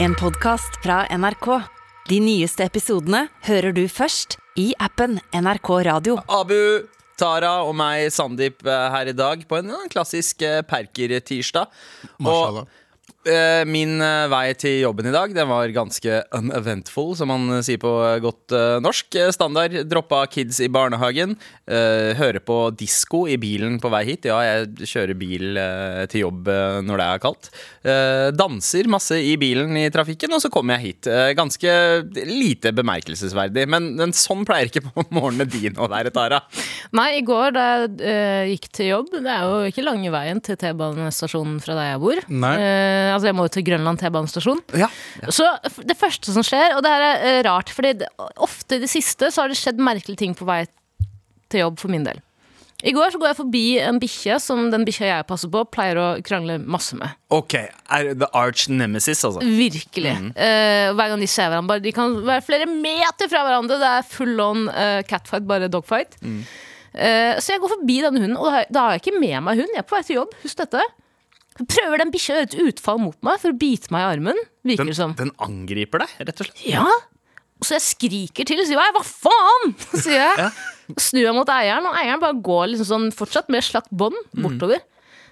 En podkast fra NRK. De nyeste episodene hører du først i appen NRK Radio. Abu, Tara og meg, Sandeep, eh, her i dag på en eh, klassisk eh, Perker-tirsdag. Mashallah. Eh, min eh, vei til jobben i dag Den var ganske uneventful, som man sier på eh, godt eh, norsk. Eh, Standard. Droppa kids i barnehagen. høre hører på disko i bilen på vei hit. Ja, jeg kjører bil eh, til jobb eh, når det er kaldt. Eh, danser masse i bilen i trafikken, og så kommer jeg hit. Eh, ganske lite bemerkelsesverdig. Men, men sånn pleier ikke på morgenene dine å være, Tara. Nei, i går da jeg eh, gikk til jobb Det er jo ikke lange veien til T-banestasjonen fra der jeg bor. Nei. Altså, jeg må jo til Grønland T-banestasjon. Ja. Så det første som skjer, og det her er eh, rart, fordi det, ofte i det siste så har det skjedd merkelige ting på vei til jobb for min del. I går så går jeg forbi en bikkje som den bikkja jeg passer på, pleier å krangle masse med. Ok, er the arch nemesis, altså. Virkelig. Eh, hver gang de ser hverandre, bare, de kan være flere meter fra hverandre. Det er full on uh, catfight, bare dogfight. Eh, så jeg går forbi denne hunden, og da har, da har jeg ikke med meg hund. Jeg er på vei til jobb. Husk dette. Prøver den bikkja å gjøre et utfall mot meg for å bite meg i armen. Virker det som. den angriper deg, rett og slett. Ja. Og så jeg skriker til og sier hva faen? sier jeg. Og snur jeg mot eieren, og eieren bare går liksom sånn, fortsatt med slakt bånd bortover.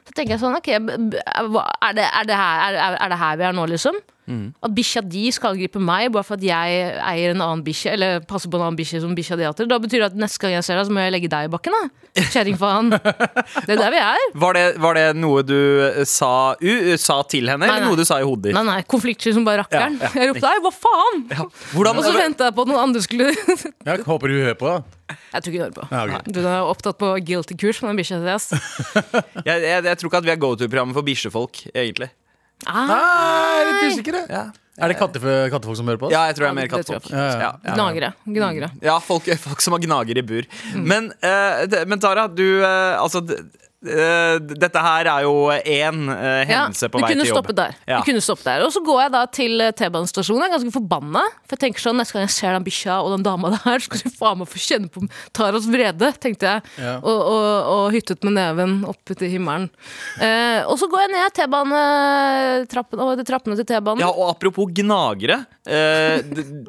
Så tenker jeg sånn, ok, er det, er det, her, er, er det her vi er nå, liksom? At bikkja di skal gripe meg bare for at jeg eier en annen bikkje, eller passer på en annen bikkje som bikkja di hater. Da betyr det at neste gang jeg ser deg, så må jeg legge deg i bakken. Kjerringfaen. Det er der vi er. Var det, var det noe du eh, sa, u, sa til henne, Nei, eller nei. noe du sa i hodet ditt? Nei, nei, konfliktsky som bare rakkeren. Ja, ja. Jeg ropte 'hei, hva faen?' Hvordan, Og så venta jeg på at noen andre skulle Jeg håper du hører på. da. Jeg tror ikke du hører på. Ja, ok. Du er opptatt på guilty-kurs med den bikkja di. jeg, jeg, jeg tror ikke at vi er go-to-programmet for bikkjefolk, egentlig. Ah, Nei, er litt usikre. Ja, Er det kattefe, kattefolk som hører på oss? ja jeg tror det er mer det kattefolk. Ja, ja. Ja, ja. gnagere. gnagere. Ja, folk, folk som har gnager i bur. Men, eh, det, men Tara, du eh, Altså, d- eh, dette her er jo én uh, Ja, hendelse på vei kunne til jobb. Ja. Du kunne stoppet der. Og så går jeg da til eh, T-banestasjonen. Jeg er ganske forbanna. For jeg tenker sånn, neste gang jeg ser den bikkja og den dama der, skal du faen meg få kjenne på Taras vrede, tenkte jeg. Ja. Og, og, og hyttet med neven opp til himmelen. Eh, og så går jeg ned T-banetrappene trappene til T-banen. Ja, og apropos gnagere. Eh,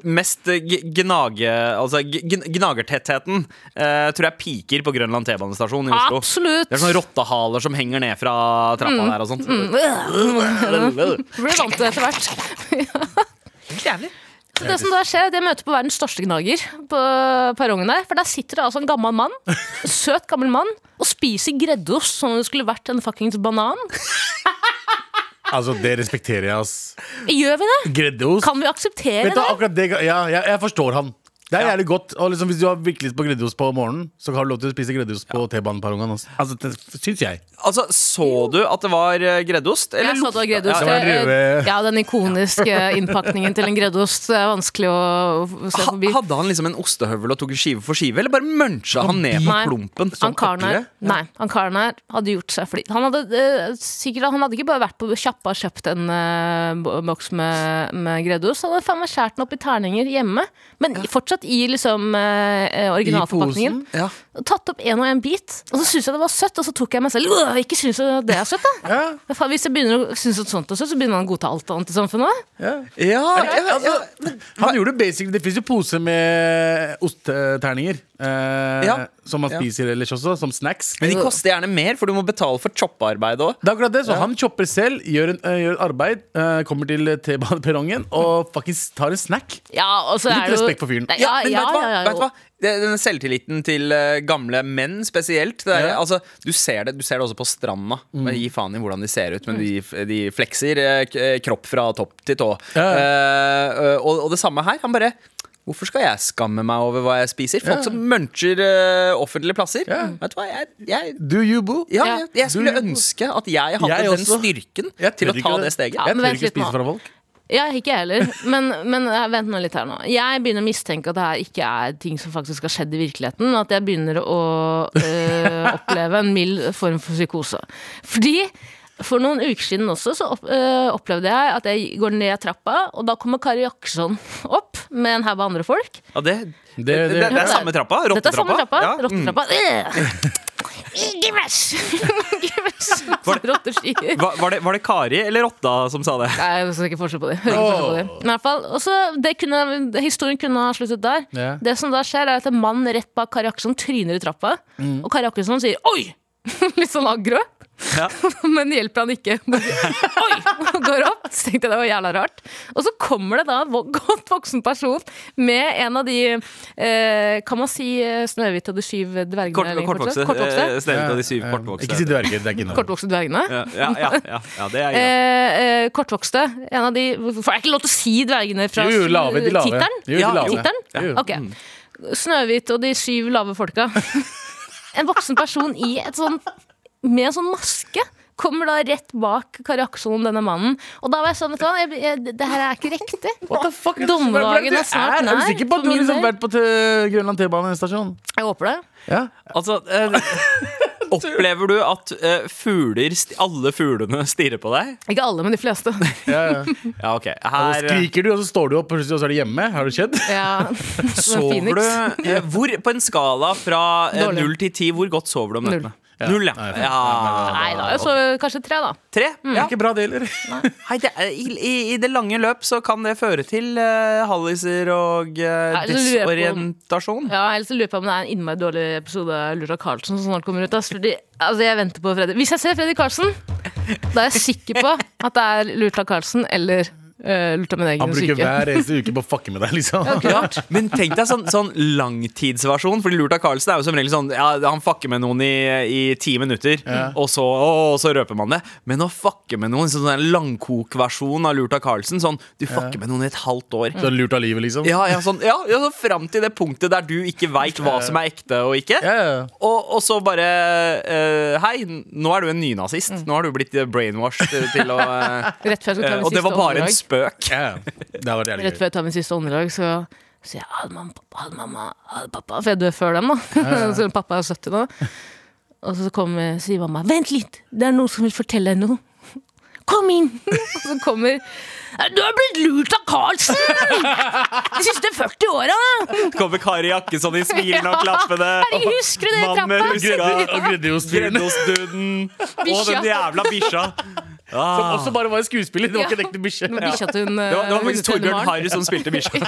mest eh, gnage... Altså gnagertettheten eh, tror jeg piker på Grønland T-banestasjon i Oslo. Absolutt. Det er sånne rottehaler som henger ned fra trappa der og sånt. Blir vant til det etter hvert. Jævlig. Så det som da skjer, det møter på verdens største gnager på perrongen der. For der sitter det altså en gammel mann, søt gammel mann, og spiser greddeost som om det skulle vært en fuckings banan. Altså, Det respekterer jeg, ass. Gjør vi det? Greddeost. Kan vi akseptere Vet du, det? akkurat det ja, jeg, jeg forstår han. Det er jævlig godt. Og liksom, Hvis du har virkelig på greddeost på morgenen, så har du lov til å spise greddeost på T-baneperrongen. Altså. Altså, det syns jeg. Altså, Så du at det var eh, greddeost? Eller Jeg så det var greddeost. Ja, det var den Ja, den ikoniske innpakningen til en greddeost. Det er vanskelig å se Ha- forbi. Hadde han liksom en ostehøvel og tok skive for skive, eller bare muncha han ned på klumpen? Han karen her, nei, han karen her hadde gjort seg flid. Han hadde uh, sikkert Han hadde ikke bare vært på sjappa og kjøpt en uh, boks med, med greddeost. Han hadde faen meg skåret den opp i terninger hjemme. Men fortsatt i liksom eh, originalforpakningen. posen? Ja. Og Tatt opp en og en bit. Og så syntes jeg det var søtt, og så tok jeg meg selv «Åh, Ikke syns jeg det er søtt, da. Ja, Men faen, Hvis jeg begynner å synes at sånt er søtt, så begynner man å godta alt annet i samfunnet. ja. Ja, ja, ja. Han gjorde basic Det fins jo pose med osteterninger. Eh, Ja. Som man Ja. spiser ellers også, som snacks. Men de koster gjerne mer, for du må betale for choppearbeid òg. Det er akkurat det, så Han chopper selv, gjør, en, eh, gjør et arbeid, eh, kommer til T-baneperrongen og faktisk tar en snack. Ja, og så Litt er det jo- respekt for fyren. Nei, Ja, Ja, men ja, vet du hva? ja, ja, vet du hva? Det, denne selvtilliten til eh, gamle menn spesielt. Det er, Ja. altså, du, ser det, du ser det også på stranda. Mm. Gi faen i hvordan de ser ut, men de, de flekser eh, k- eh, kropp fra topp til tå. Ja. Eh, og, og det samme her. Han bare Hvorfor skal jeg skamme meg over hva jeg spiser? Folk Ja. som muncher uh, offentlige plasser. Ja. Vet du hva, jeg, jeg Do you, boo? ja, Ja. jeg, jeg skulle ønske at jeg hadde Jeg den styrken til å ta det, det steget. Ja, Jeg men tør ikke spise fra folk. Ja, ikke jeg heller. Men, men eh, vent nå litt her nå. Jeg begynner å mistenke at det her ikke er ting som faktisk har skjedd i virkeligheten. At jeg begynner å øh, oppleve en mild form for psykose. Fordi for noen uker siden også så opp, øh, opplevde jeg at jeg går ned trappa, og da kommer Kari Jakkesson opp med en haug av andre folk. Ja, det, det, Det- det, er samme trappa? Dette er samme trappa. Ja. Rottetrappa. Mm. Give us! Give Var, var, det, var det Kari eller Rotta som sa det? Nei, jeg skal ikke forskjell på det. Det. Men i hvert fall, også, kunne, historien kunne ha sluttet der. Yeah. Det som da skjer, er at en mann rett bak Kari Akselson tryner i trappa, Mm. og Kari Akselson sier 'oi!' Litt sånn aggro. Ja. Men hjelper han ikke. Oi! Går opp. Så tenkte jeg det var jævla rart. Og så kommer det da en godt voksen person med en av de eh, Kan man si eh, Snøhvit og de syv dvergene? Kort, kortvokste. Kortvokste? Eh, Snehvit og de syv Ja, kortvokste. Ikke si dverger, det er ikke noe. Kortvokste dvergene? Ja, ja, ja, ja, det er. Eh, eh, kortvokste. En av de Får jeg ikke lov til å si dvergene fra Jo, jo, lave, de lave. tittelen? Ja. Tittelen? Ok. Snøhvit og de syv lave folka. En voksen person i et sånn med en sånn maske. Kommer da rett bak Kari Akselson, denne mannen. Og da var jeg sånn, vet du hva, jeg, jeg, det her er ikke riktig. What the fuck? Dommedagen er snart Er du nær, sikker på at for du har min liksom del. vært på til Grønland T-banestasjon? Jeg håper det. Ja. Altså eh, Opplever du at eh, fugler, alle fuglene stirrer på deg? Ikke alle, men de fleste. ja, ja. Ja, ok. Og så Her eh, skriker du, og så står du opp, plutselig, og så er du hjemme. Har det skjedd? Ja. sover du eh, hvor, På en skala fra eh, Dårlig. null til ti, hvor godt sover du om Null. nettene? Null, ja. Nei, ja. Nei da, så kanskje tre, da. Tre? Det er Ja. ikke bra, det heller. Er- i, i, I det lange løp så kan det føre til uh, halliser og uh, Ja, desorientasjon. Ja, Ellers lurer jeg på om det er en innmari dårlig episode av Lura Carlsen som snart kommer ut. ass, Fordi, altså, jeg venter på Freddy Hvis jeg ser Freddy Carlsen, da er jeg sikker på at det er Lurta Carlsen eller uh, av min egen Han bruker syke. hver eneste uke på å fucke med deg, liksom. Ja, men tenk deg sånn, sånn langtidsversjon. Fordi av Carlsen er jo som regel sånn ja, Han fucker med noen i, i ti minutter, og, så, og så røper man det. Men å fucke med noen, sånn en langkokversjon av lurt av Carlsen, sånn du fucker med noen i et halvt år. Så lurt av livet, liksom. Ja, ja, sånn, ja, ja så Fram til det punktet der du ikke veit hva som er ekte og ikke. Ja, ja. Og, og så bare uh, Hei, nå er du en nynazist. Mm. Nå har du blitt brainwashed til å uh, Rett før jeg skal ta eh, min siste var bare en åndedrag, spøk. ja. Det Rett før jeg tar min siste åndedrag, så sier jeg ha det, mamma, hadde ha det, mamma, ha det, pappa. For jeg dør før dem, da. så pappa er 70 nå. Og så kommer, sier mamma vent litt, det er noen som vil fortelle deg noe. Kom inn! Og så kommer Du har blitt lurt av Karlsen! De siste 40 åra! Kommer Kari Jakkesson i smilende og klappende. Herregud, husker du det med trappa? huska. Og greddeostfyren. Greddeostduden. Og den jævla bikkja. Som Ah. også bare var en skuespiller. Det var Ja. ikke en ekte bikkje. Det var bikkja Det var, det var eh, faktisk Torbjørn Harry som spilte bikkja.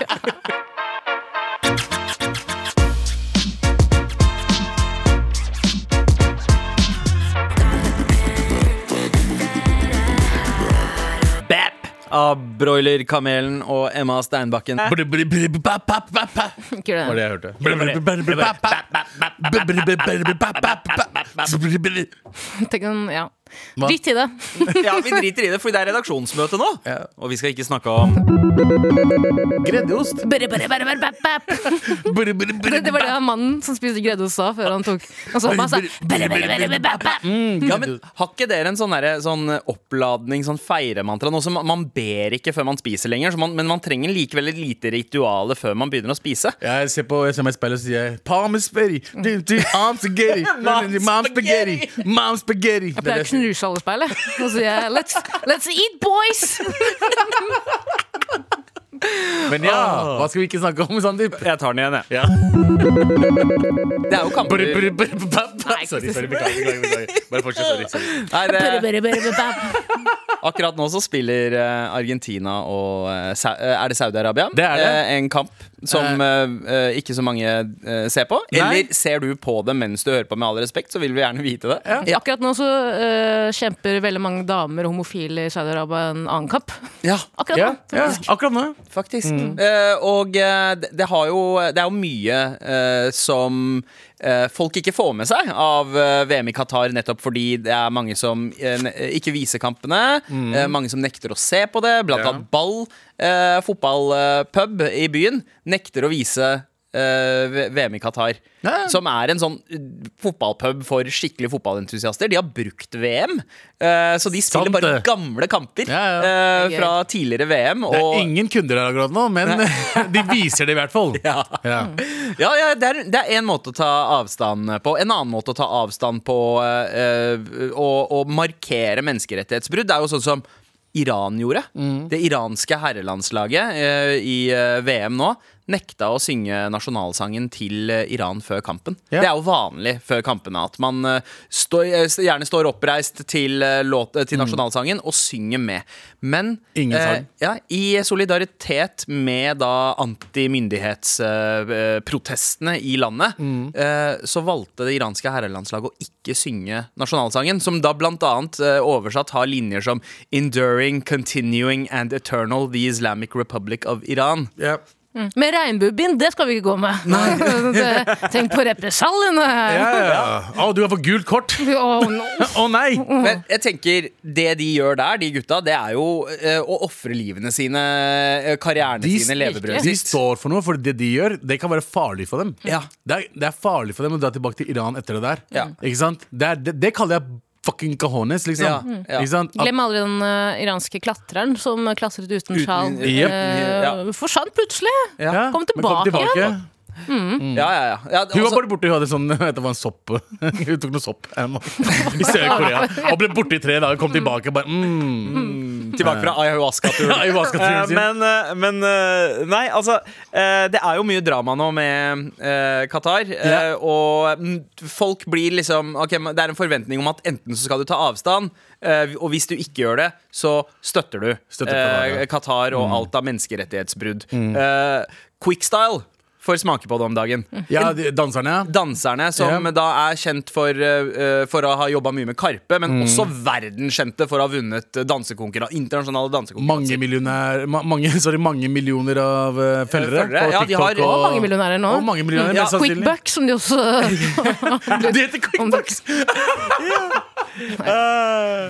Av Broilerkamelen og Emma Steinbakken. Var det jeg hørte. Tenk om, ja. Hva? Drit i det. Ja, Vi driter i det, fordi det er redaksjonsmøte nå. Ja. Og vi skal ikke snakke om Greddeost. Bap, bap. Det, det var det han mannen som spiste greddeost sa før han tok Han så på meg og ja, men Har ikke dere en sånn, der, sånn oppladning, sånn feiremantra? Noe som man, ber ikke før man spiser lenger, så man, men man trenger likevel et lite ritual før man begynner å spise. Jeg ser på jeg ser meg i speilet og sier Palm spaghetti, du, du, arm spaghetti, mom spaghetti, mom spaghetti. Jeg seg over speilet. Og sier jeg let's, let's eat, boys! Men ja, hva skal vi ikke snakke om, Sandeep? Jeg tar den igjen, jeg. Ja. Det er jo kamper bap, bap. Nei, Sorry, sorry, beklager, beklager, beklager. Bare fortsett, sorry. sorry. Nei, det, akkurat nå så spiller eh, Argentina og eh, eh, Er det Saudi-Arabia? Det er det. En kamp som eh, ikke så mange ser på. Nei. Eller ser du på det mens du hører på, med all respekt, så vil vi gjerne vite det. Ja. Akkurat nå så uh, kjemper veldig mange damer og homofile i Saudi-Arabia en annen kamp. Ja. Akkurat nå. ja, akkurat nå. Faktisk. Eh, og uh, det, det, har jo, det er jo mye som folk ikke får med seg av eh, VM i Qatar, nettopp fordi det er mange som eh, ikke viser kampene. Mm. mange som nekter å se på det. Blant Ja. annet ball, eh, fotballpub i byen, nekter å vise eh, VM i Qatar. Ja. Som er en sånn eh, fotballpub for skikkelig fotballentusiaster. De har brukt VM, eh, så de spiller Sant bare gamle kamper Ja, ja. eh, fra tidligere VM. Det er ingen kunder der akkurat nå, men de viser det i hvert fall. Ja. Ja. Ja, ja det, er, det en måte å ta avstand på. En annen måte å ta avstand på å og, og markere menneskerettighetsbrudd, det er jo sånn som Iran gjorde. Det iranske herrelandslaget eh, i eh, VM nå nekta å synge nasjonalsangen til eh, Iran før kampen. Ja. Det er jo vanlig før kampene at man stå, eh, gjerne står oppreist til, eh, låt, eh, til nasjonalsangen og synger med. Men sang. ja, i solidaritet med da antimyndighetsprotestene i landet, eh, så valgte det iranske herrelandslaget å ikke synge nasjonalsangen, som da blant annet eh, oversatt har linjer som 'Enduring, continuing and eternal the Islamic Republic of Iran'. Med regnbuebind, det skal vi ikke gå med. Tenk på represaliene. Ja, ja. Å, du har fått gult kort! Å, no. oh, nei! Men jeg tenker, det de gjør der, de gutta, det er jo uh, å ofre livene sine, eh, karrierene De- sine, levebrødet De står for noe, for det de gjør, det kan være farlig for dem. Ja. Det, er, det er farlig for dem å dra tilbake til Iran etter det der. Ja. Ikke sant? Det, er, det, det kaller jeg fucking cajones, liksom. Ja, Mm. ja. Ikke sant? At, Glem aldri den uh, iranske klatreren som klatret uten Uten- sjal. Jep. Eh, Ja. Forsvant plutselig. ja, Kom tilbake tilbake igjen. Ja, ja, ja. ja Hun var altså- bare borte, hun hadde sånn vet du, en sopp Hun tok noe sopp i Sør-Korea og ble borte i tre dager. Kom tilbake og bare mm. Tilbake fra ayahuasca-turen. Ayahuasca-turen Eh, sin. men, eh, men eh, Nei, altså Det er jo mye drama nå med uh, Qatar. Yeah. Og mm, folk blir liksom ok, Det er en forventning om at enten så skal du ta avstand, og hvis du ikke gjør det, så støtter du Støtter Qatar, ja. Mm. Qatar og alt av menneskerettighetsbrudd. Eh, Quickstyle får smake på det om dagen. Ja, de, danserne. Danserne, som yeah. da er kjent for, uh, for å ha jobba mye med Karpe, men Mm. også verdenskjente for å ha vunnet dansekonkurran- internasjonale dansekonkurranser. Mange, ma, mange, sorry, mange millioner av uh, følgere. Følgere, på ja, de har- og, Og mange millionærer nå. Og mange millionærer, Ja. Quickbuck, som de også Det heter Quickbucks!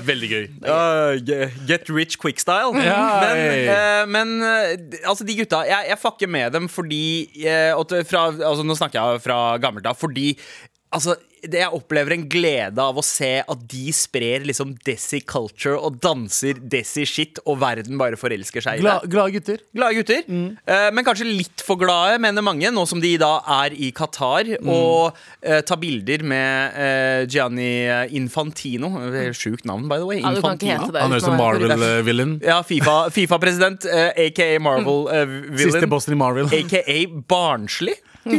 Veldig gøy. Uh, get rich quick style. Ja, men eh, men eh, altså, de gutta Jeg, jeg fucker med dem fordi fra, altså, Nå snakker jeg fra gammelt av. Fordi Altså, det, Jeg opplever en glede av å se at de sprer liksom desi culture og danser desi shit, og verden bare forelsker seg i det. Glade gutter. Glade gutter, eh, men kanskje litt for glade, mener mange, nå som de da er i Qatar og eh, tar bilder med eh, Gianni Infantino. Sjukt navn, by the way. Ja, Infantino. Han er ut som. Marvel-villain. Ja, FIFA- Fifa-president, eh, aka Marvel eh, Siste bossen i Marvel. Aka barnslig.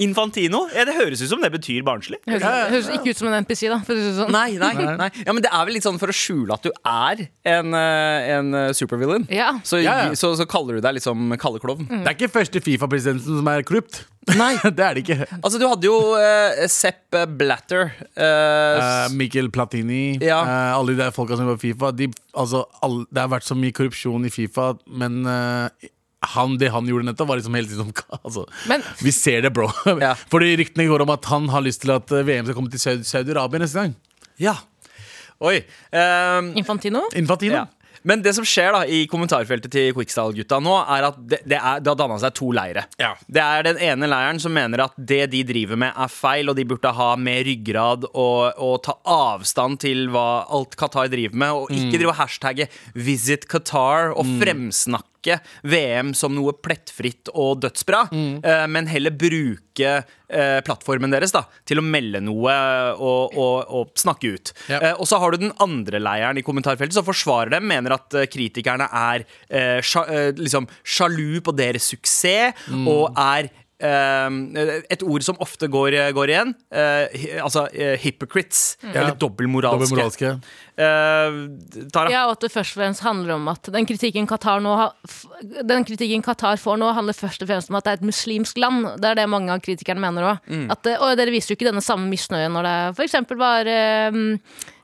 Infantino? Ja, det høres ut som det betyr barnslig. Høres, høres ikke ut som en NPC, da. For det sånn. Nei, nei, nei. Ja, men det er vel litt sånn for å skjule at du er en, eh, en eh, supervillain. Ja. Så, Ja, ja. så, så kaller du deg liksom Kalle Mm. Det er ikke første Fifa-presidenten som er korrupt. Nei. det er det ikke. Altså, du hadde jo uh, Sepp Blatter. eh, Uh, Mikkel Platini, Ja. eh, alle de der folka som var i Fifa. De, altså, alle, det har vært så mye korrupsjon i Fifa, men eh, han, det han gjorde nettopp, var liksom hele tiden altså, Men- Vi ser det, bro. Ja. Fordi ryktene går om at han har lyst til at eh, VM skal komme til Saud- Saudi-Arabia neste gang. ja. Oi. ehm, Infantino? Infantino. ja. Men det som skjer da i kommentarfeltet til Quickstyle-gutta nå, er at det, det, er, det har danna seg to leire. Ja. Det er den ene leiren som mener at det de driver med, er feil, og de burde ha mer ryggrad og, og ta avstand til hva alt Qatar driver med, og ikke drive og hashtagge 'Visit Qatar' og fremsnakke VM som noe plettfritt og dødsbra, eh, men heller bruke eh, plattformen deres da, til å melde noe og, og, og snakke ut. Ja. Eh, og så har du den andre leiren i kommentarfeltet som forsvarer dem, mener at kritikerne er sja, liksom sjalu på deres suksess og er Uh, et ord som ofte går, går igjen. Uh, hi- altså uh, hypocrites. Eller dobbeltmoralske. Eh, Tara? Ja, og at det først og fremst handler om at den kritikken Qatar nå Den kritikken Qatar får nå, handler først og fremst om at det er et muslimsk land. Det er det mange av kritikerne mener òg. Mm. Og dere viser jo ikke denne samme misnøyen når det f.eks. var eh,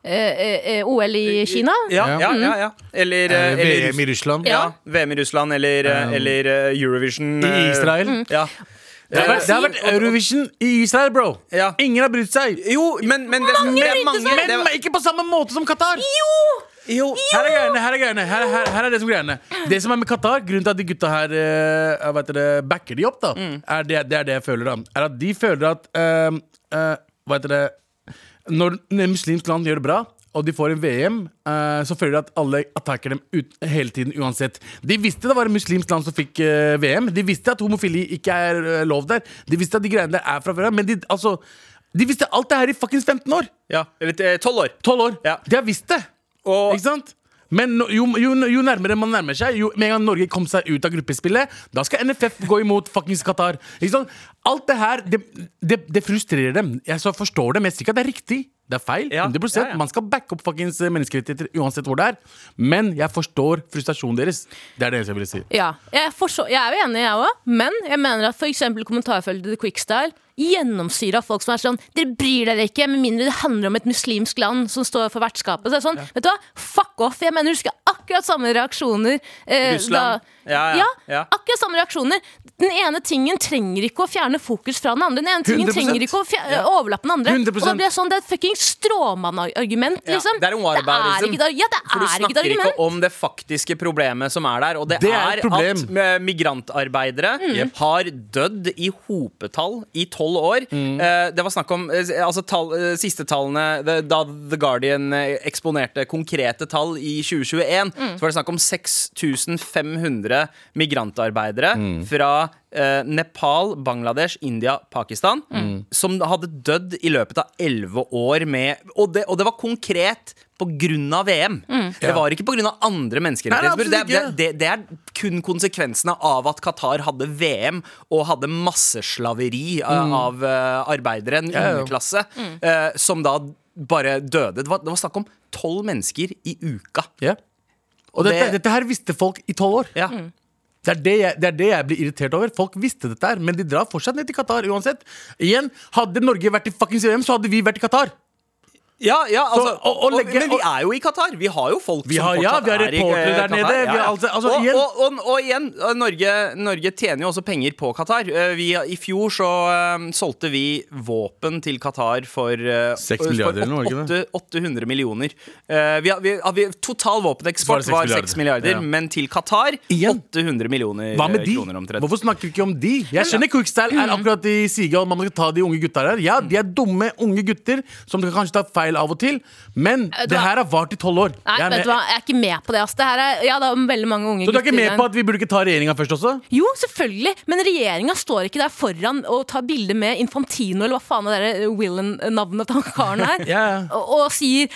eh, eh, OL i Kina. Ja, ja, ja, ja. Eller, eh, Eh, eller VM i Russland. Ja, VM i Russland eller, eh, eller eh, Eurovision. I eh, Israel. Ja. Det har, vært, det har vært Eurovision i Israel, bro! Ja. Ingen har brydd seg. Jo, men, men det, Mange det mange, seg. det, Men ikke på samme måte som Qatar! Jo! Her er greiene, her er greiene her, her, her er det som greiene Det som er med Qatar, grunnen til at de gutta her uh, vet dere, backer de opp, da er det, det er det jeg føler, da. Er at de føler at uh, uh, Hva heter det Når et muslimsk land gjør det bra, og de får en VM, eh, så føler de at alle attacker dem ut, hele tiden uansett. De visste det var et muslimsk land som fikk eh, VM. De visste at homofili ikke er eh, lov der. De visste at de greiene der er fra før av. Men de, altså, de visste alt det her i fuckings 15 år! Ja, eller eh, 12 år. 12 år. Ja. De har visst det. Og, Ikke sant? Men jo, jo, jo nærmere man nærmer seg, jo med en gang Norge kom seg ut av gruppespillet, da skal NFF gå imot fuckings Qatar. Alt det her, det, det, det frustrerer dem. Jeg så forstår det, mest jeg sier ikke at det er riktig. Det er feil. Ja, 100 ja, ja. Man skal backe opp fuckings menneskerettigheter uansett hvor det er. Men jeg forstår frustrasjonen deres. Det er det eneste jeg ville si. Ja, jeg, forstår, jeg er jo enig, jeg òg, men jeg mener at f.eks. kommentarfeltet til Quickstyle gjennomsyra folk som er sånn Dere bryr dere ikke, med mindre det handler om et muslimsk land som står for vertskapet. Så er det sånn, vet du hva, fuck off! Jeg mener du husker akkurat samme reaksjoner. eh, Russland. Ja, ja, ja. akkurat samme reaksjoner. Den ene tingen trenger ikke å fjerne fokus fra den andre. Den ene tingen 100%. trenger ikke å fjer- overlappe den andre. 100%. Og da blir jeg sånn, Det er et fucking stråmannargument, Ja, liksom. det er en whataboutism. ikke, et- ja, det For du er ikke et snakker ikke om det faktiske problemet som er der. Og det, Det er er, at eh, migrantarbeidere Mm. har dødd i hopetall i tolv år. Mm. Eh, det var snakk om eh, altså, tall, eh, siste tallene the, Da The Guardian eksponerte konkrete tall i 2021, Mm. så var det snakk om 6500 migrantarbeidere Mm. fra Nepal, Bangladesh, India, Pakistan, Mm. som hadde dødd i løpet av elleve år med og det, og det var konkret på grunn av VM. Det var ikke på grunn av andre menneskerettighetsbrudd. Nei, Det, det, det, det er kun konsekvensene av at Qatar hadde VM og hadde masseslaveri mm. av eh, arbeidere, en Ja, underklasse, mm. uh, som da bare døde. Det var, det var snakk om tolv mennesker i uka. Yeah. Og dette, det- dette her visste folk i tolv år. Ja. Det er det, jeg, det er det jeg blir irritert over. Folk visste dette her, men de drar fortsatt ned til Qatar uansett. Igjen, Hadde Norge vært i fuckings VM, så hadde vi vært i Qatar. Ja, ja, altså, Så, og- og og- men vi er jo i Qatar. Vi har jo folk Vi som har- ja, fortsatt vi er i Qatar. der nede, ja, vi har altså- altså, igjen- og, og, og igjen, eh, Norge, Norge tjener jo også penger på Qatar. Eh, Vi, I fjor så um, solgte vi våpen til Qatar for, uh, for milliarder eller noe, ikke det? åtte- 800 millioner. Uh, vi, vi, vi, total våpeneksport var det var 6 milliarder, Ja. men til Qatar 800 millioner Hva med de? kroner omtrent. Hvorfor snakker vi ikke om de? Jeg skjønner Quickstyle er akkurat i siga og man skal ta de unge gutta her. Ja, de er dumme unge gutter som kan kanskje ta feil av og til, men Vet du det her har vart i tolv år. Nei, Jeg er vet du hva, jeg er ikke med på det. Altså. det her er, ja, det er veldig mange unge Så du er ikke med på at vi burde ikke ta regjeringa først også? Jo, selvfølgelig, men regjeringa står ikke der foran og tar bilde med Infantino eller hva faen det der Willen-navnet til han karen her, yeah. og, og sier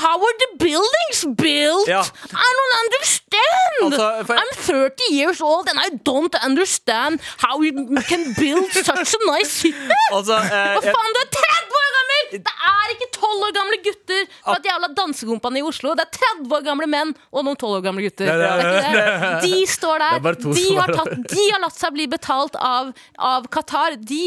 How were the buildings built? Ja. I don't understand! Altså, for- I'm 30 years old and I don't understand how you can build such a nice city! Altså, eh, Hva faen, du er 30 år gammel! Det er ikke 12 år gamle gutter fra et jævla dansekompani i Oslo. Det er 30 år gamle menn og noen 12 år gamle gutter. Er- er ikke det. De står er der. De har, tatt, de har latt seg bli betalt av, av Qatar. De,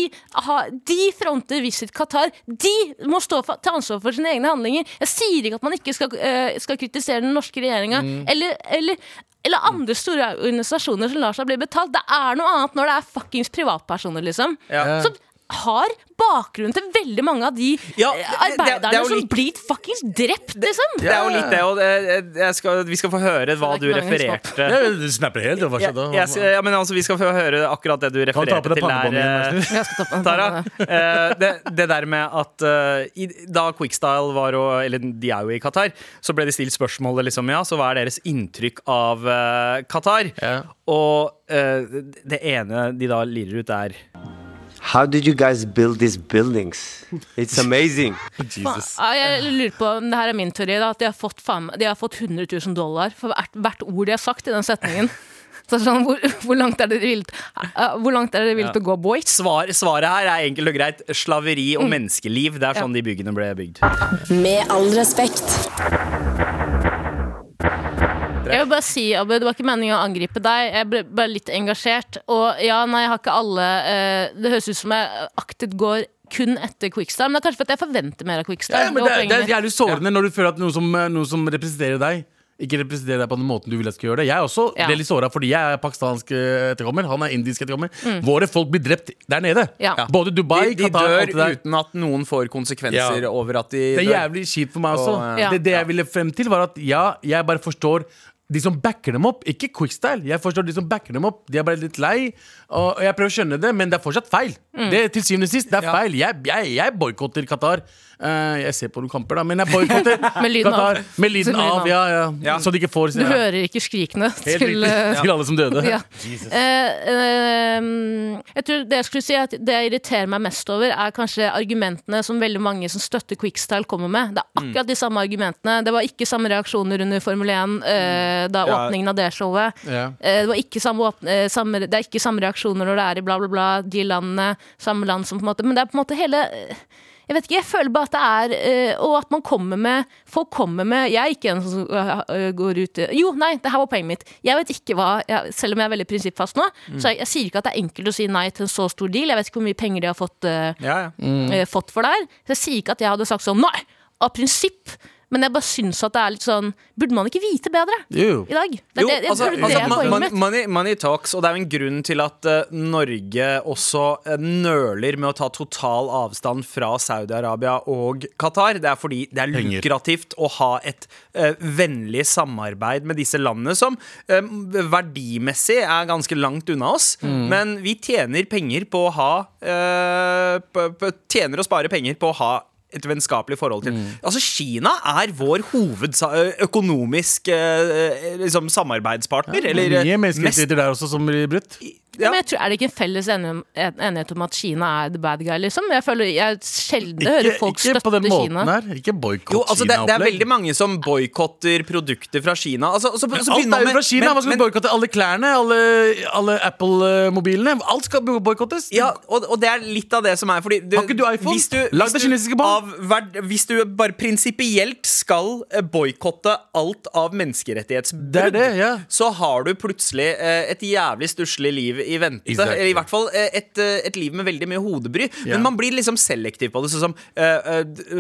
har, de fronter Visit Qatar. De må stå for, ta ansvar for sine egne handlinger. Jeg sier ikke at man ikke skal, eh, skal kritisere den norske regjeringa. Mm. Eller, eller eller andre store organisasjoner som lar seg bli betalt. Det er noe annet når det er fuckings privatpersoner, liksom. Ja. Som har bakgrunnen til veldig mange av de Ja, eh, det- det- det arbeiderne som litt- blir fuckings drept, liksom. Det er jo litt det, og det, jeg skal, vi skal få høre hva du refererte. Ja, Du snapper helt. Hva Ja, skjedde? jeg ja, men altså, vi skal få høre akkurat det du Kan du ta på refererte til der. eh? Jeg Tara, eh, det, det der med at i, da Quickstyle var og, Eller de er jo i Qatar, så ble de stilt spørsmålet liksom, ja, så hva er deres inntrykk av uh, Qatar? Ja. Og uh, det ene de da lirer ut, er How did you guys build these buildings? It's amazing. Jesus. Jeg lurer på om det her er min teori, da, at de har fått, faen, de har fått 100 000 dollar for hvert, hvert ord de har sagt i den setningen. Så sånn, hvor, hvor langt er det dere villige uh, dere villige til å gå, boys? Svar, Svaret her er enkelt og greit slaveri og menneskeliv. Det er sånn de byggene ble bygd. Med all respekt. Jeg vil bare si, Abu, Det var ikke meningen å angripe deg. Jeg ble bare litt engasjert. Og ja, nei, jeg har ikke alle eh, Det høres ut som jeg aktivt går kun etter Quickstar, men det er kanskje fordi jeg forventer mer av Quickstar. Ja, men Det det, det er jævlig sårende når du føler at noe som, noe som representerer deg, ikke representerer deg på den måten du vil jeg skal gjøre det. Jeg er også Ja. litt såra fordi jeg er pakistansk eh, etterkommer. Han er indisk etterkommer. Våre folk blir drept der nede. Mm. Ja. Både Dubai, De, de Qatar, De dør uten at noen får konsekvenser Ja. over at de Det er dør. jævlig kjipt for meg også. Og, eh, Ja. det, det jeg ville frem til, var at ja, jeg bare forstår de som backer dem opp, ikke Quickstyle. Jeg forstår de som backer dem opp, de er bare litt lei. Og jeg prøver å skjønne det, men det er fortsatt feil. Det er Til syvende og sist, det er Ja. feil. Jeg, jeg, jeg boikotter Qatar. Eh, jeg ser på noen kamper, da, men jeg boikotter Med lyden av. Qatar. Med lyden av, ja, ja. Ja. Så de ikke får Du ja. hører ikke skrikene til eh, Til alle som døde. ja. Eh, jeg tror det jeg skulle si at det jeg irriterer meg mest over, er kanskje argumentene som veldig mange som støtter Quickstyle, kommer med. Det er Mm. akkurat de samme argumentene. Det var ikke samme reaksjoner under Formel 1 eh, da Ja. åpningen av det showet. Ja. Eh, det, var ikke samme åpne, samme, det er ikke samme reaksjoner når det er i bla, bla, bla, de landene, samme land som på en måte Men det er på en måte hele jeg vet ikke, jeg føler bare at det er eh, Og at man kommer med Folk kommer med Jeg er ikke en som uh, går ut eh, Jo, nei, det her var poenget mitt. Jeg vet ikke hva jeg, Selv om jeg er veldig prinsippfast nå, så jeg, jeg sier ikke at det er enkelt å si nei til en så stor deal. Jeg vet ikke hvor mye penger de har fått, eh, Ja, ja. eh, fått for det her. Så jeg sier ikke at jeg hadde sagt sånn nei, av prinsipp. Men jeg bare syns at det er litt sånn Burde man ikke vite bedre Jo. i dag? Det, Jo, det, jeg altså, det altså, er mon- mitt. money, money talks, og det er jo en grunn til at uh, Norge også uh, nøler med å ta total avstand fra Saudi-Arabia og Qatar. Det er fordi det er lukrativt å ha et uh, vennlig samarbeid med disse landene, som verdimessig er ganske langt unna oss. Men vi tjener penger på å ha Tjener og sparer penger på å ha et vennskapelig forhold til. Altså Kina er vår hovedøkonomisk liksom, samarbeidspartner. eller Mye mennesker mest menneskerettigheter der også som blir brutt. ja. Men jeg tror, Er det ikke en felles enighet om at Kina er the bad guy, liksom? Jeg føler jeg sjelden Ikke, hører folk ikke på den støtte måten Kina. her. Ikke boikott Kina. altså det, det er veldig mange som boikotter produkter fra Kina. Altså, så, så Alt er jo fra Kina. men- Hva skal men- boikotte? Alle klærne? Alle, alle Apple-mobilene? Alt skal boikottes. Ja, og, og det er litt av det som er fordi du, Har ikke du iPhone? Hvis du, Lag det kinesiske på. Av Hvis du bare prinsipielt skal eh, boikotte alt av menneskerettighetsbrudd, er ja. så har du plutselig eh, et jævlig stusslig liv i vente. Exactly. I hvert fall eh, et, et liv med veldig mye hodebry. Yeah. Men man blir liksom selektiv på det. Sånn som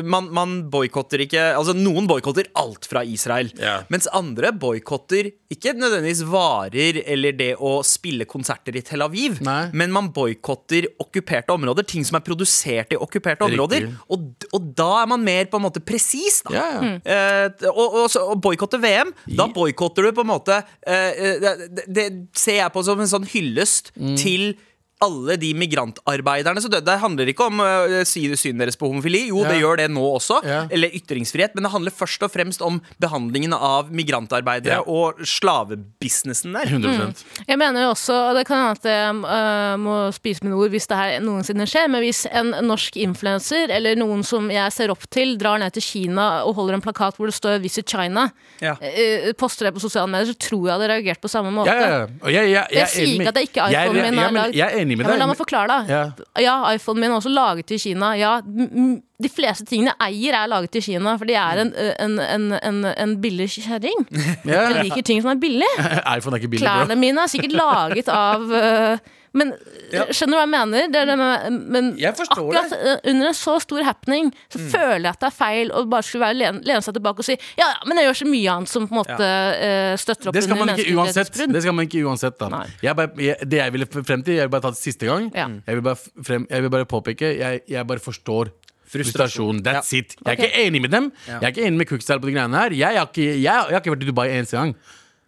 Man, man boikotter ikke Altså Noen boikotter alt fra Israel, yeah. mens andre boikotter ikke nødvendigvis varer eller det å spille konserter i Tel Aviv, Nei. men man boikotter okkuperte områder. Ting som er produsert i okkuperte områder. Og, og da er man mer på en måte presis. da. Ja, ja. Eh, og, og, og boikotte VM, da boikotter du på en måte eh, eh, det, det ser jeg på som en sånn hyllest Mm. til alle de migrantarbeiderne som døde. Det handler ikke om uh, synet deres på homofili. Jo, det gjør det nå også. Ja. Eller ytringsfrihet. Men det handler først og fremst om behandlingen av migrantarbeidere Ja. og slavebusinessen der. 100 Jeg mener jo også, og det kan hende at jeg øh, må spise mine ord hvis det her noensinne skjer, men hvis en norsk influenser eller noen som jeg ser opp til, drar ned til Kina og holder en plakat hvor det står 'Visit China', Ja. uh, poster det på sosiale medier, så tror jeg jeg hadde reagert på samme måte. Ja, ja, ja. Og jeg, jeg, jeg, Jeg er sier ikke at det ikke er iPhonen min Jeg, jeg, jeg, jeg, Jeg er enig med Ja, men la meg forklare, da. Ja. Ja, iPhonen min er også laget i Kina. Ja, de fleste tingene jeg eier, er laget i Kina, for de er en, en, en, en, en billig kjerring. Ja. Jeg liker ting som er billig. iPhone er ikke billig. Klærne mine er sikkert laget av øh, Men Ja. skjønner du hva jeg mener? Det er det med, men Jeg akkurat det. under en så stor happening så føler jeg at det er feil å bare skulle være lene, lene seg tilbake og si ja, ja, men jeg gjør så mye annet som på en måte ja. støtter opp under man ikke uansett. menneskerettighetsbrudd. Det skal man ikke uansett da jeg bare, jeg, Det jeg ville frem til, jeg vil bare ta det siste gang. Ja. Jeg, vil bare frem, jeg vil bare påpeke Jeg, jeg bare forstår frustrasjon. That's Ja. it. Jeg er ikke enig med dem. Jeg er ikke enig med Quickstyle på de greiene her. Jeg har ikke, jeg har ikke vært i Dubai en eneste gang.